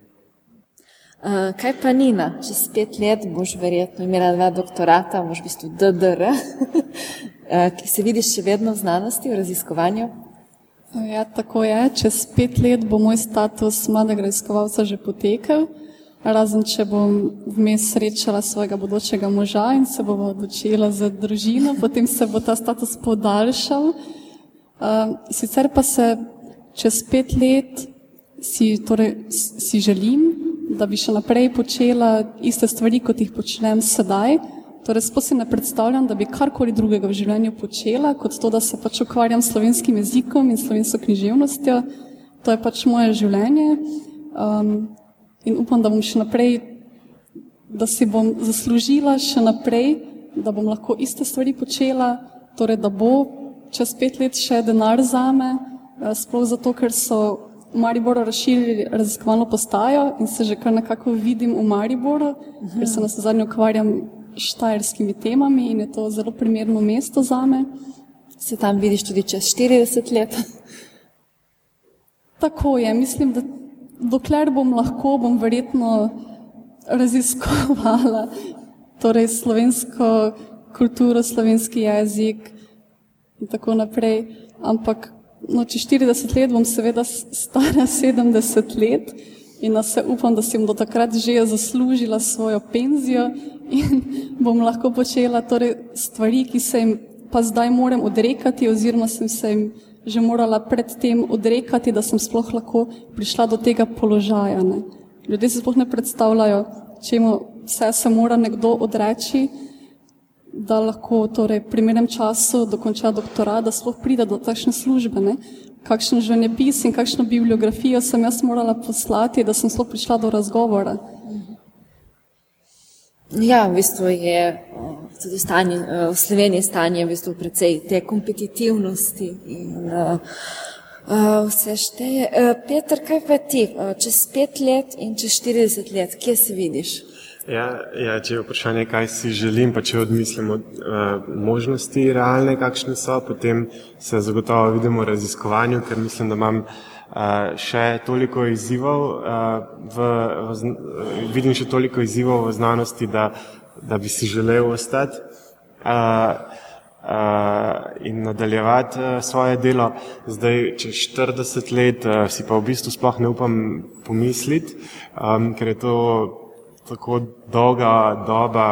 Uh, kaj pa Nina, čez pet let boš verjetno imela dva doktorata, boš v bistvu DDR, uh, ki se vidiš še vedno v znanosti, v raziskovanju? Ja, tako je. Čez pet let bo moj status mladega raziskovalca že potekel, razen če bom vmes srečala svojega bodočega moža in se bomo odločila za družino, potem se bo ta status podaljšal. Uh, sicer pa se čez pet let si, torej, si želim, da bi še naprej počela iste stvari, kot jih počnem sedaj. Torej, sploh si ne predstavljam, da bi karkoli drugega v življenju počela, kot to, da se pač ukvarjam s slovenskim jezikom in slovensko književnostjo. To je pač moje življenje. Um, in upam, da bom še naprej, da si bom zaslužila še naprej, da bom lahko iste stvari počela, torej, da bo čez pet let še denar zame, uh, sploh zato, ker so v Mariboru razširili raziskovalno postajo in se že kar nekako vidim v Mariboru, -huh. ker se na zadnje ukvarjam štajerskimi temami in je to zelo primerno mesto za me. Se tam vidiš tudi čez 40 let? Tako je. Mislim, da dokler bom lahko, bom verjetno raziskovala torej slovensko kulturo, slovenski jezik in tako naprej. Ampak no, če 40 let bom seveda stara 70 let in da se upam, da bom do takrat že zaslužila svojo penzijo in bom lahko počela torej stvari, ki se jim pa zdaj moram odrekati oziroma sem se jim že morala predtem odrekati, da sem sploh lahko prišla do tega položaja. Ne. Ljudje se sploh ne predstavljajo, čemu vse se mora nekdo odreči, da lahko torej, v primernem času dokonča doktorat, da sploh pride do takšne službe. Ne? Kakšen življenjepis in kakšno bibliografijo sem jaz morala poslati, da sem sploh prišla do razgovora. Ja, v bistvu je tudi stanje, v Sloveniji stanje v bistvu precej te kompetitivnosti in uh, vse šteje. Peter, kaj pa ti, čez pet let in čez 40 let, kje se vidiš? Ja, ja, če je vprašanje, kaj si želim, pa če odmislimo uh, možnosti realne, kakšne so, potem se zagotovo vidimo v raziskovanju, ker mislim, da imam uh, še toliko izzivov, v, v, vidim še toliko izzivov v znanosti, da, da bi si želel ostati uh, uh, in nadaljevati svoje delo. Zdaj, čez 40 let uh, si pa v bistvu sploh ne upam pomisliti, um, ker je to tako dolga doba,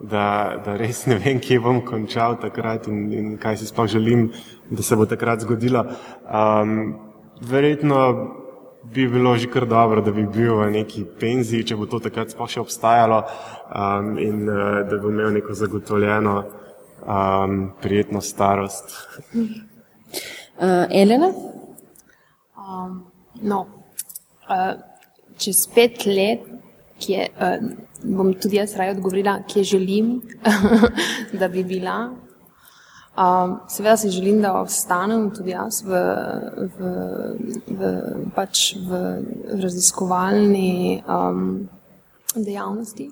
da, da res ne vem, kje bom končal takrat in, in kaj si sploh želim, da se bo takrat zgodilo. Um, verjetno bi bilo že kar dobro, da bi bil v neki penziji, če bo to takrat sploh še obstajalo um, in uh, da bi imel neko zagotovljeno um, prijetno starost. Uh, Elena? Um, no, uh, čez pet let kje, uh, bom tudi jaz raje odgovorila, kje želim, da bi bila. Um, seveda si želim, da ostanem tudi jaz v, v, v, pač v raziskovalni um, dejavnosti.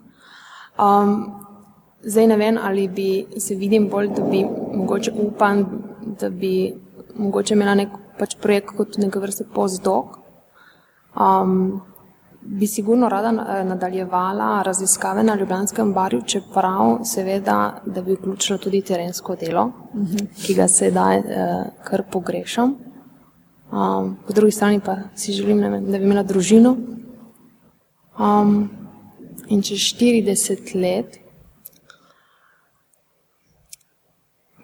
Um, zdaj ne vem, ali bi se vidim bolj, da bi mogoče upam, da bi mogoče imela nek pač projekt kot neka vrsta postdoc. Um, bi sigurno rada eh, nadaljevala raziskave na Ljubljanskem barju, čeprav seveda, da bi vključila tudi terensko delo, ki ga sedaj eh, kar pogrešam. Um, po drugi strani pa si želim, vem, da bi imela družino. Um, in čez 40 let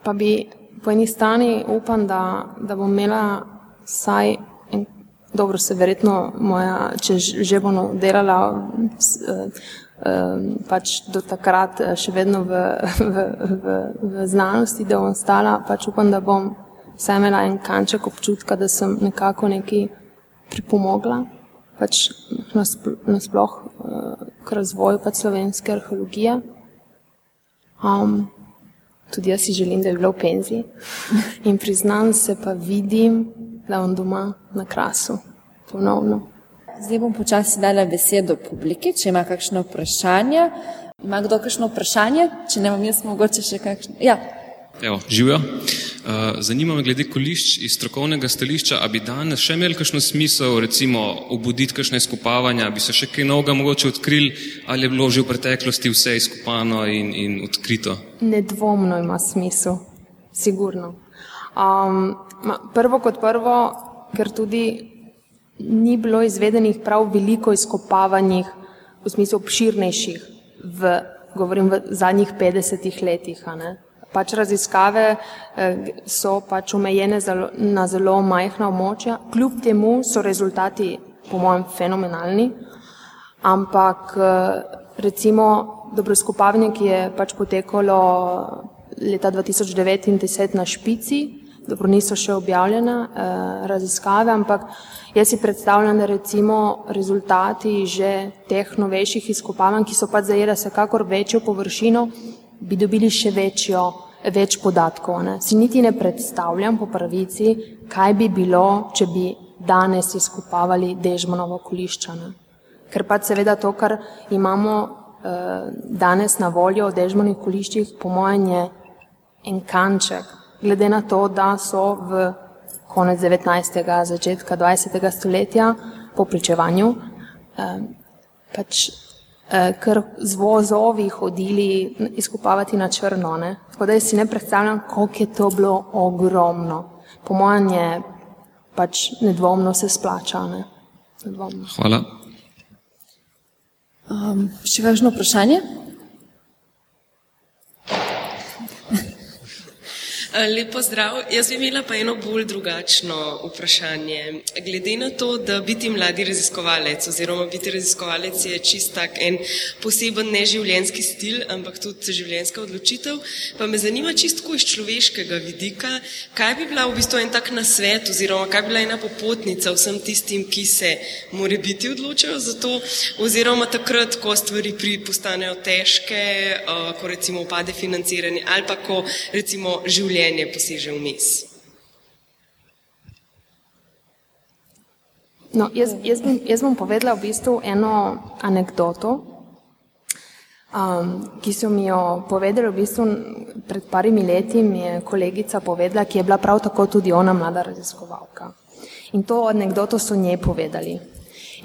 pa bi po eni strani upam, da, da bom imela vsaj Dobro, se verjetno moja, če že bomo delala, pač do takrat še vedno v, v, v, v znanosti, da bom stala, pač upam, da bom vsaj imela en kanček občutka, da sem nekako nekaj pripomogla pač nasploh k razvoju pač slovenske arheologije. Um, tudi jaz si želim, da bi bila v penziji in priznam se pa vidim, da bom doma na krasu ponovno. Zdaj bom počasi dala besedo publiki, če ima kakšno vprašanje. Ima kdo kakšno vprašanje? Če ne bom jaz mogoče še kakšno. Ja. Evo, živijo. Eh, zanima me glede kolišč iz strokovnega stališča, a bi danes še imeli kakšno smisel, recimo, obuditi kakšne izkopavanja, bi se še kaj novega mogoče odkrili, ali je bilo že v preteklosti vse izkopano in, in odkrito? Nedvomno ima smisel, sigurno. Um, prvo kot prvo, ker tudi ni bilo izvedenih prav veliko izkopavanjih, v smislu obširnejših, v, govorim v zadnjih 50 letih pač raziskave eh, so pač omejene na zelo majhna območja, kljub temu so rezultati, po mojem, fenomenalni, ampak eh, recimo dobro skopavanje, ki je pač potekalo leta 2009 in 2010 na špici, dobro niso še objavljene eh, raziskave, ampak jaz si predstavljam, da recimo rezultati že teh novejših izkopavanj, ki so pač zajele vsekakor večjo površino, bi dobili še večjo, več podatkov. Ne. Si niti ne predstavljam po pravici, kaj bi bilo, če bi danes izkopavali Dežmanovo kolišča. Ne. Ker pa seveda to, kar imamo eh, danes na voljo v Dežmanih koliščih, po mojem je en kanček, glede na to, da so v konec 19. začetka 20. stoletja po pričevanju eh, pač Eh, ker z vozovi hodili izkopavati na črno. Ne? Tako da si ne predstavljam, koliko je to bilo ogromno. Po mojem je pač nedvomno se splača. Ne? Nedvomno. Hvala. Um, še kakšno vprašanje? Eh, Lepo zdrav. Jaz bi imela pa eno bolj drugačno vprašanje. Glede na to, da biti mladi raziskovalec oziroma biti raziskovalec je čist tak en poseben neživljenjski stil, ampak tudi življenjska odločitev, pa me zanima čisto iz človeškega vidika, kaj bi bila v bistvu en tak nasvet oziroma kaj bi bila ena popotnica vsem tistim, ki se more biti odločajo za to oziroma takrat, ko stvari postanejo težke, eh, ko recimo upade financiranje ali pa ko recimo življenje življenje poseže vmes. No, jaz, jaz, bom, jaz bom povedala v bistvu eno anegdoto, um, ki so mi jo povedali v bistvu pred parimi leti, mi je kolegica povedala, ki je bila prav tako tudi ona mlada raziskovalka. In to anegdoto so njej povedali.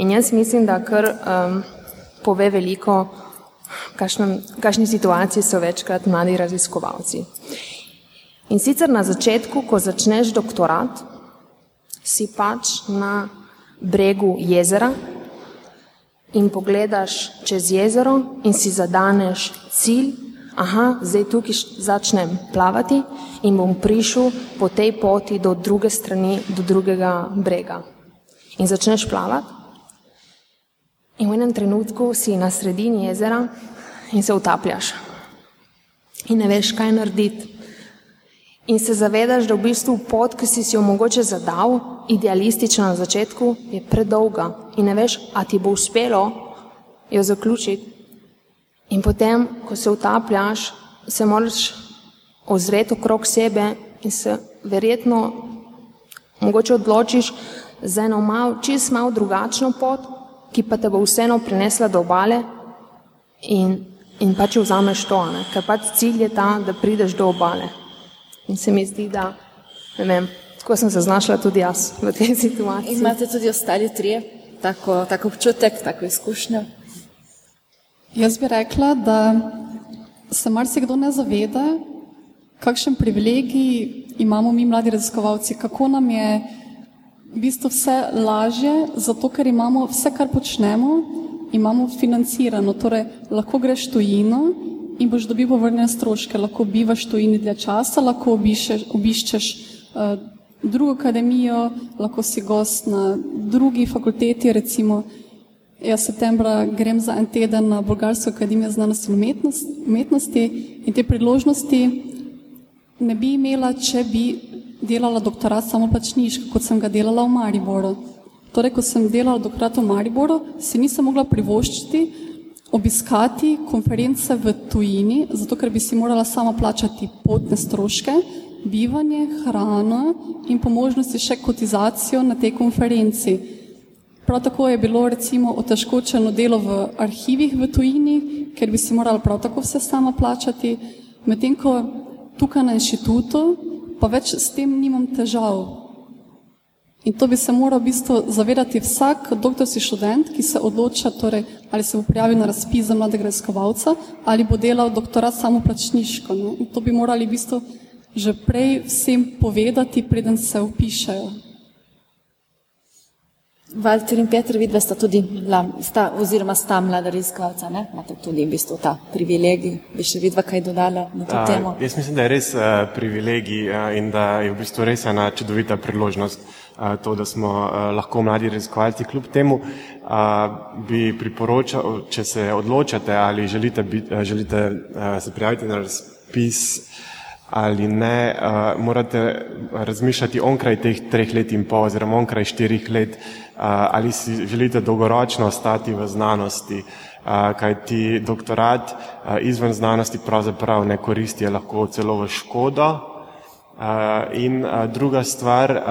In jaz mislim, da kar um, pove veliko, kakšne situacije so večkrat mladi raziskovalci. In sicer na začetku, ko začneš doktorat, si pač na bregu jezera in pogledaš čez jezero in si zadaneš cilj, aha, zdaj tukaj začnem plavati in bom prišel po tej poti do druge strani, do drugega brega. In začneš plavati in v enem trenutku si na sredini jezera in se utapljaš. In ne veš, kaj narediti in se zavedaš, da v bistvu pot, ki si si jo mogoče zadal, idealistično na začetku, je predolga in ne veš, a ti bo uspelo jo zaključiti. In potem, ko se utapljaš, se moraš ozreti okrog sebe in se verjetno mogoče odločiš za eno malo, čist malo drugačno pot, ki pa te bo vseeno prinesla do obale in, in pač vzameš to, ne? ker pač cilj je ta, da prideš do obale. In se mi zdi, da ne vem, tako sem se znašla tudi jaz v tej situaciji. In imate tudi ostali trije tako, tako občutek, tako izkušnjo? Jaz bi rekla, da se marsikdo ne zaveda, kakšen privilegij imamo mi, mladi raziskovalci, kako nam je v bistvu vse lažje, zato ker imamo vse, kar počnemo, imamo financirano. Torej, lahko greš tujino in boš dobil povrnjene stroške. Lahko bivaš tu in dlje časa, lahko obišeš, obiščeš uh, drugo akademijo, lahko si gost na drugi fakulteti. Recimo. Jaz septembra grem za en teden na Bolgarsko akademijo znanosti in umetnost, umetnosti in te priložnosti ne bi imela, če bi delala doktorat samo plačniško, kot sem ga delala v Mariboru. Torej, ko sem delala doktorat v Mariboru, si nisem mogla privoščiti obiskati konference v tujini, zato ker bi si morala sama plačati potne stroške, bivanje, hrano in po možnosti še kotizacijo na tej konferenci. Prav tako je bilo recimo otežkočeno delo v arhivih v tujini, ker bi si morala prav tako vse sama plačati, medtem ko tukaj na inštitutu pa več s tem nimam težav. In to bi se moral v bistvu zavedati vsak doktorski študent, ki se odloča, torej, ali se bo prijavil na razpis za mladega raziskovalca ali bo delal doktorat samo plačniško. Ne? In to bi morali v bistvu že prej vsem povedati, preden se upišajo. Valter in Petr, vidva sta tudi, sta, oziroma sta mlada raziskovalca, ne? Imate tudi v bistvu ta privilegij. Bi še vidva kaj dodala na to A, temo? Jaz mislim, da je res uh, privilegij uh, in da je v bistvu res ena čudovita priložnost uh, to, da smo lahko mladi raziskovalci. Kljub temu bi priporočal, če se odločate ali želite, bit, uh, želite se prijaviti na razpis ali ne, morate razmišljati onkraj teh treh let in pol oziroma onkraj štirih let, ali si želite dolgoročno ostati v znanosti, kaj ti doktorat izven znanosti pravzaprav ne koristi, je lahko celo v škodo. In druga stvar,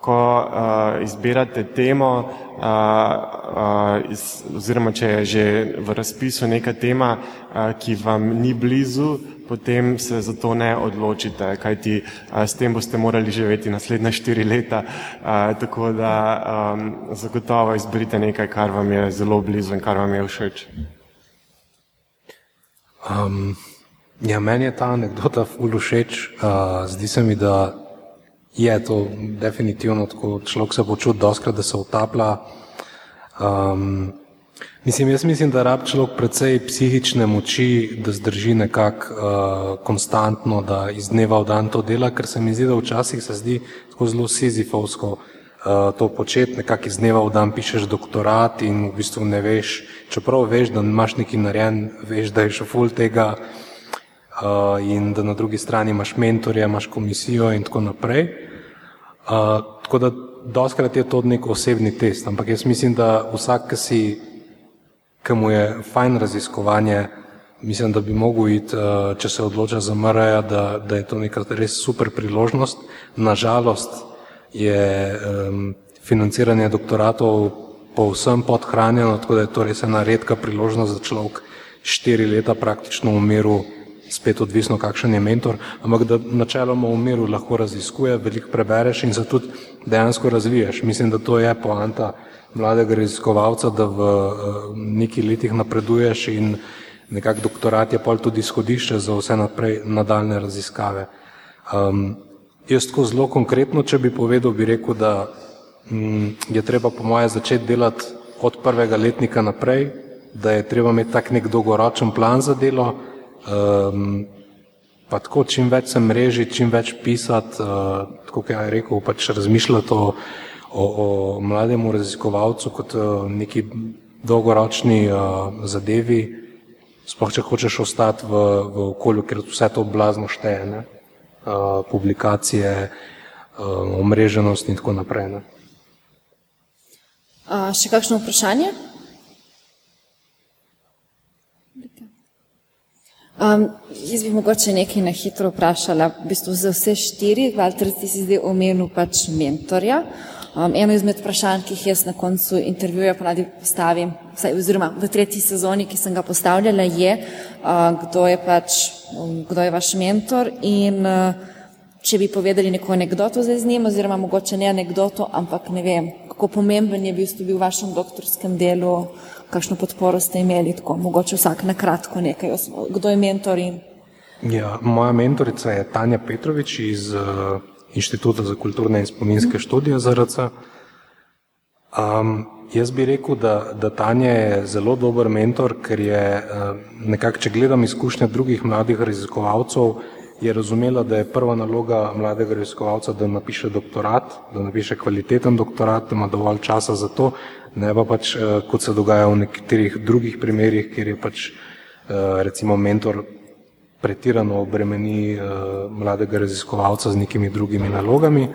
ko uh, izbirate temo, uh, uh, iz, oziroma če je že v razpisu neka tema, uh, ki vam ni blizu, potem se za to ne odločite, kajti uh, s tem boste morali živeti naslednja štiri leta. Uh, tako da um, zagotovo izberite nekaj, kar vam je zelo blizu in kar vam je všeč. Um, ja, meni je ta anekdota ful všeč. Uh, zdi se mi, da je to definitivno tako, človek se počuti doskrat, da se utaplja. Um, mislim, jaz mislim, da rab človek precej psihične moči, da zdrži nekako uh, konstantno, da iz dneva v dan to dela, ker se mi zdi, da včasih se zdi tako zelo sizifovsko uh, to početi, nekako iz dneva v dan pišeš doktorat in v bistvu ne veš, čeprav veš, da imaš nekaj narejen, veš, da je še ful tega uh, in da na drugi strani imaš mentorja, imaš komisijo in tako naprej. Uh, tako da doskrat je to nek osebni test, ampak jaz mislim, da vsak, ki si, ki mu je fajn raziskovanje, mislim, da bi mogel iti, uh, če se odloča za MRA, da, da je to neka res super priložnost. Nažalost je um, financiranje doktoratov povsem podhranjeno, tako da je to res ena redka priložnost za človek štiri leta praktično v miru spet odvisno, kakšen je mentor, ampak da načeloma v miru lahko raziskuje, veliko prebereš in se tudi dejansko razviješ. Mislim, da to je poanta mladega raziskovalca, da v nekaj letih napreduješ in nekak doktorat je pol tudi izhodišče za vse naprej nadaljne raziskave. Um, jaz tako zelo konkretno, če bi povedal, bi rekel, da um, je treba po moje začeti delati od prvega letnika naprej, da je treba imeti tak nek dolgoročen plan za delo, Um, pa tako čim več se mreži, čim več pisati, uh, tako kot je rekel, pač razmišljati o, o, o mlademu raziskovalcu kot uh, neki dolgoročni uh, zadevi, sploh če hočeš ostati v, v okolju, ker vse to blazno šteje, ne? Uh, publikacije, uh, omreženost in tako naprej. Ne? Uh, še kakšno vprašanje? Um, jaz bi mogoče nekaj na hitro vprašala. V bistvu za vse štiri, Valter, ti si zdaj omenil pač mentorja. Um, eno izmed vprašanj, ki jih jaz na koncu intervjuja ponadi postavim, vsaj, oziroma v tretji sezoni, ki sem ga postavljala, je, uh, kdo je pač, um, kdo je vaš mentor in uh, če bi povedali neko anegdoto zdaj z njim, oziroma mogoče ne anegdoto, ampak ne vem, kako pomemben je bil, bil v vašem doktorskem delu, kakšno podporo ste imeli, tako mogoče vsak na kratko nekaj, kdo je mentor in. Ja, moja mentorica je Tanja Petrovič iz uh, Inštituta za kulturne in spominske študije ZRC. Um, jaz bi rekel, da, da Tanja je zelo dober mentor, ker je uh, nekako, če gledam izkušnje drugih mladih raziskovalcev, je razumela, da je prva naloga mladega raziskovalca, da napiše doktorat, da napiše kvaliteten doktorat, da ima dovolj časa za to, ne pa pač, eh, kot se dogaja v nekaterih drugih primerjih, kjer je pač eh, recimo mentor pretirano obremeni eh, mladega raziskovalca z nekimi drugimi nalogami.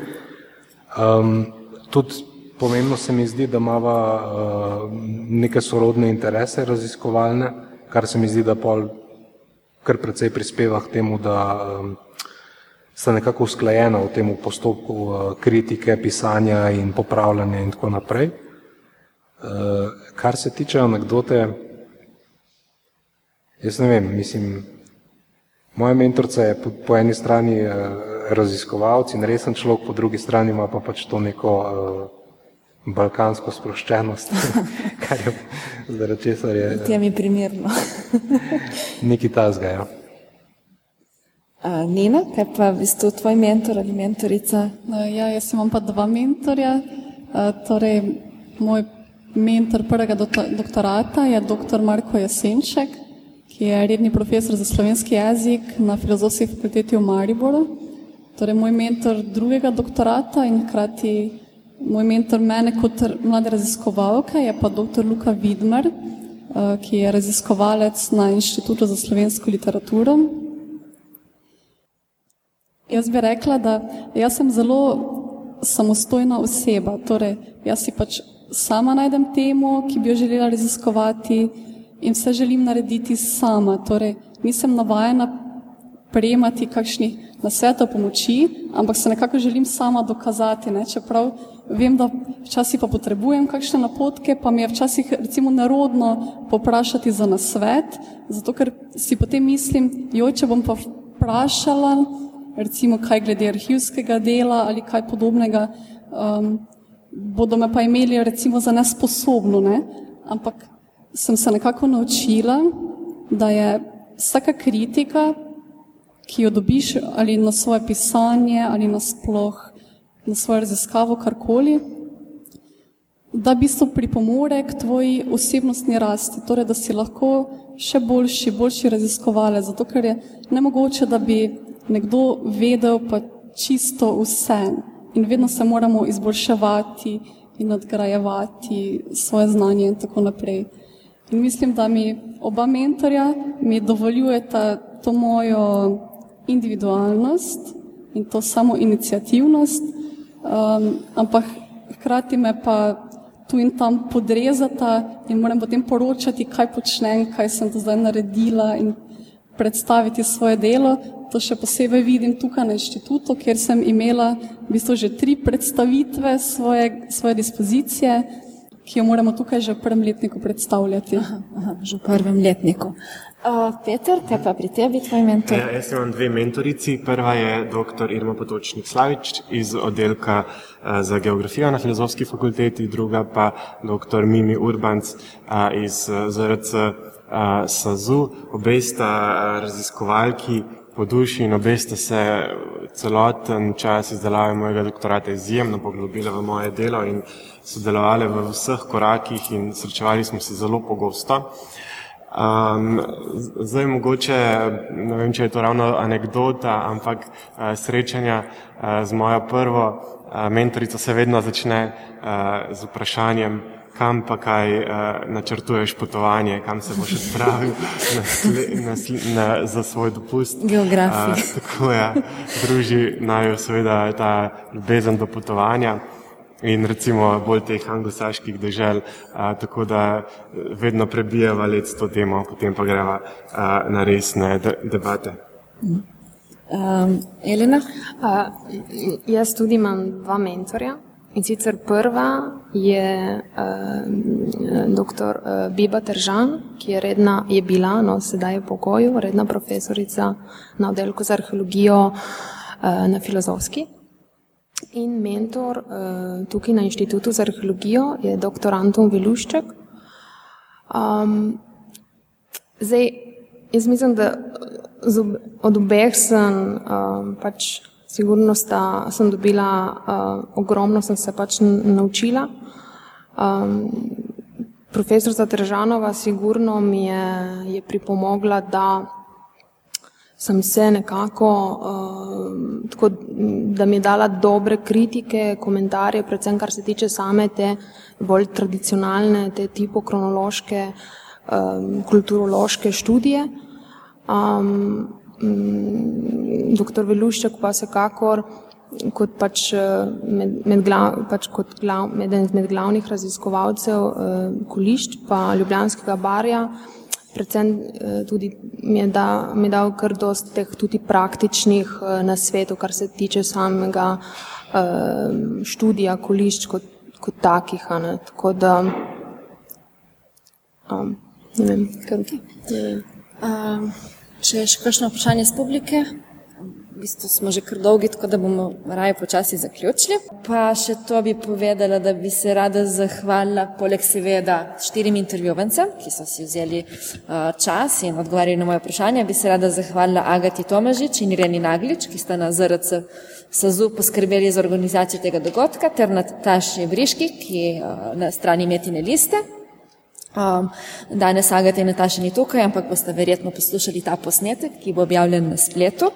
Tudi pomembno se mi zdi, da imava neke sorodne interese raziskovalne, kar se mi zdi, da pol kar precej prispeva k temu, da sta nekako usklajena v tem postopku kritike, pisanja in popravljanja in tako naprej. Uh, kar se tiče anekdote, jaz ne vem, mislim, moja mentorca je po, po eni strani uh, raziskovalec in resen človek, po drugi strani ima pa pač to neko uh, balkansko sproščenost, kar je zaradi česar je. Ti je mi primerno. Neki tazga, ja. A, Nina, kaj pa v bistvu tvoj mentor ali mentorica? Ja, jaz imam pa dva mentorja. A, torej, moj mentor prvega doktorata je dr. Marko Jasenček, ki je redni profesor za slovenski jezik na filozofski fakulteti v Mariboru. Torej, moj mentor drugega doktorata in hkrati Moj mentor mene kot mlade raziskovalke je pa dr. Luka Vidmar, eh, ki je raziskovalec na Inštitutu za slovensko literaturo. Jaz bi rekla, da jaz sem zelo samostojna oseba, torej jaz si pač sama najdem temo, ki bi jo želela raziskovati in vse želim narediti sama. Torej, nisem navajena prejemati kakšnih nasvetov pomoči, ampak se nekako želim sama dokazati, ne? čeprav vem, da včasih pa potrebujem kakšne napotke, pa mi je včasih recimo nerodno poprašati za nasvet, zato ker si potem mislim, joj, če bom pa vprašala, recimo kaj glede arhivskega dela ali kaj podobnega, um, bodo me pa imeli recimo za nesposobno, ne? ampak sem se nekako naučila, da je vsaka kritika, ki jo dobiš ali na svoje pisanje ali nasploh na svojo raziskavo, karkoli, da bi se pripomore k tvoji osebnostni rasti, torej da si lahko še boljši, boljši raziskovalec, zato ker je nemogoče, da bi nekdo vedel pa čisto vse in vedno se moramo izboljševati in nadgrajevati svoje znanje in tako naprej. In mislim, da mi oba mentorja mi dovoljujeta to mojo individualnost in to samo inicijativnost, um, ampak hkrati me pa tu in tam podrezata in moram potem poročati, kaj počnem, kaj sem do zdaj naredila in predstaviti svoje delo. To še posebej vidim tukaj na inštitutu, kjer sem imela v bistvu že tri predstavitve svoje, svoje dispozicije, ki jo moramo tukaj že v prvem letniku predstavljati. Aha, aha, že v prvem letniku. Uh, Peter, kaj pa pri tebi, tvoj mentor? Ja, jaz imam dve mentorici. Prva je dr. Irma Potočnik Slavič iz oddelka uh, za geografijo na filozofski fakulteti, druga pa dr. Mimi Urbanc uh, iz uh, ZRC uh, SAZU. Obe sta uh, raziskovalki po duši in obe sta se celoten čas izdelave mojega doktorata izjemno poglobile v moje delo in sodelovali v vseh korakih in srečevali smo se zelo pogosto. Um, zdaj, mogoče, ne vem, če je to ravno anekdota, ampak uh, srečanja uh, z mojo prvo uh, mentorico se vedno začne uh, z vprašanjem, kam pa kaj uh, načrtuješ potovanje, kam se boš odpravil na sle, na sle, na, za svoj dopust. Geografija. Uh, tako je, ja, druži naj jo seveda ta ljubezen do potovanja in recimo bolj teh anglosaških dežel, a, tako da vedno prebijeva let s to temo, potem pa greva a, na resne de, debate. Um, Elena? A, jaz tudi imam dva mentorja. In sicer prva je uh, dr. Biba Teržan, ki je, redna, je bila, no sedaj je v pokoju, redna profesorica na oddelku za arheologijo uh, na filozofski In mentor uh, tukaj na Inštitutu za arheologijo je dr. Anton Velušček. Um, zdaj, jaz mislim, da ob, od obeh sem um, pač sigurno sta, sem dobila uh, ogromno, sem se pač naučila. Um, profesor Zadržanova sigurno mi je, je pripomogla, da sem se nekako, uh, tako, da mi je dala dobre kritike, komentarje, predvsem kar se tiče same te bolj tradicionalne, te tipokronološke, um, kulturološke študije. Um, Doktor Velušček pa se kakor kot pač med, med, glav, pač kot glav, med, med glavnih raziskovalcev eh, kolišč pa Ljubljanskega barja, predvsem eh, tudi mi je, da, mi je dal kar dost teh tudi praktičnih eh, nasvetov, kar se tiče samega eh, študija kolišč kot, kot takih. Ne, tako da, um, ne vem, kar, ne vem. Um, če je še kakšno vprašanje z publike? V bistvu smo že kar dolgi, tako da bomo raje počasi zaključili. Pa še to bi povedala, da bi se rada zahvalila, poleg seveda štirim intervjuvancem, ki so si vzeli uh, čas in odgovarjali na moje vprašanje, bi se rada zahvalila Agati Tomažič in Ireni Naglič, ki sta na ZRC SAZU poskrbeli za organizacijo tega dogodka, ter Nataši Briški, ki uh, na strani Metine liste. Um, danes Agata in Nataša ni tukaj, ampak boste verjetno poslušali ta posnetek, ki bo objavljen na spletu.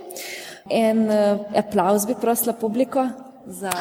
En uh, aplauz bi prosila publiko za.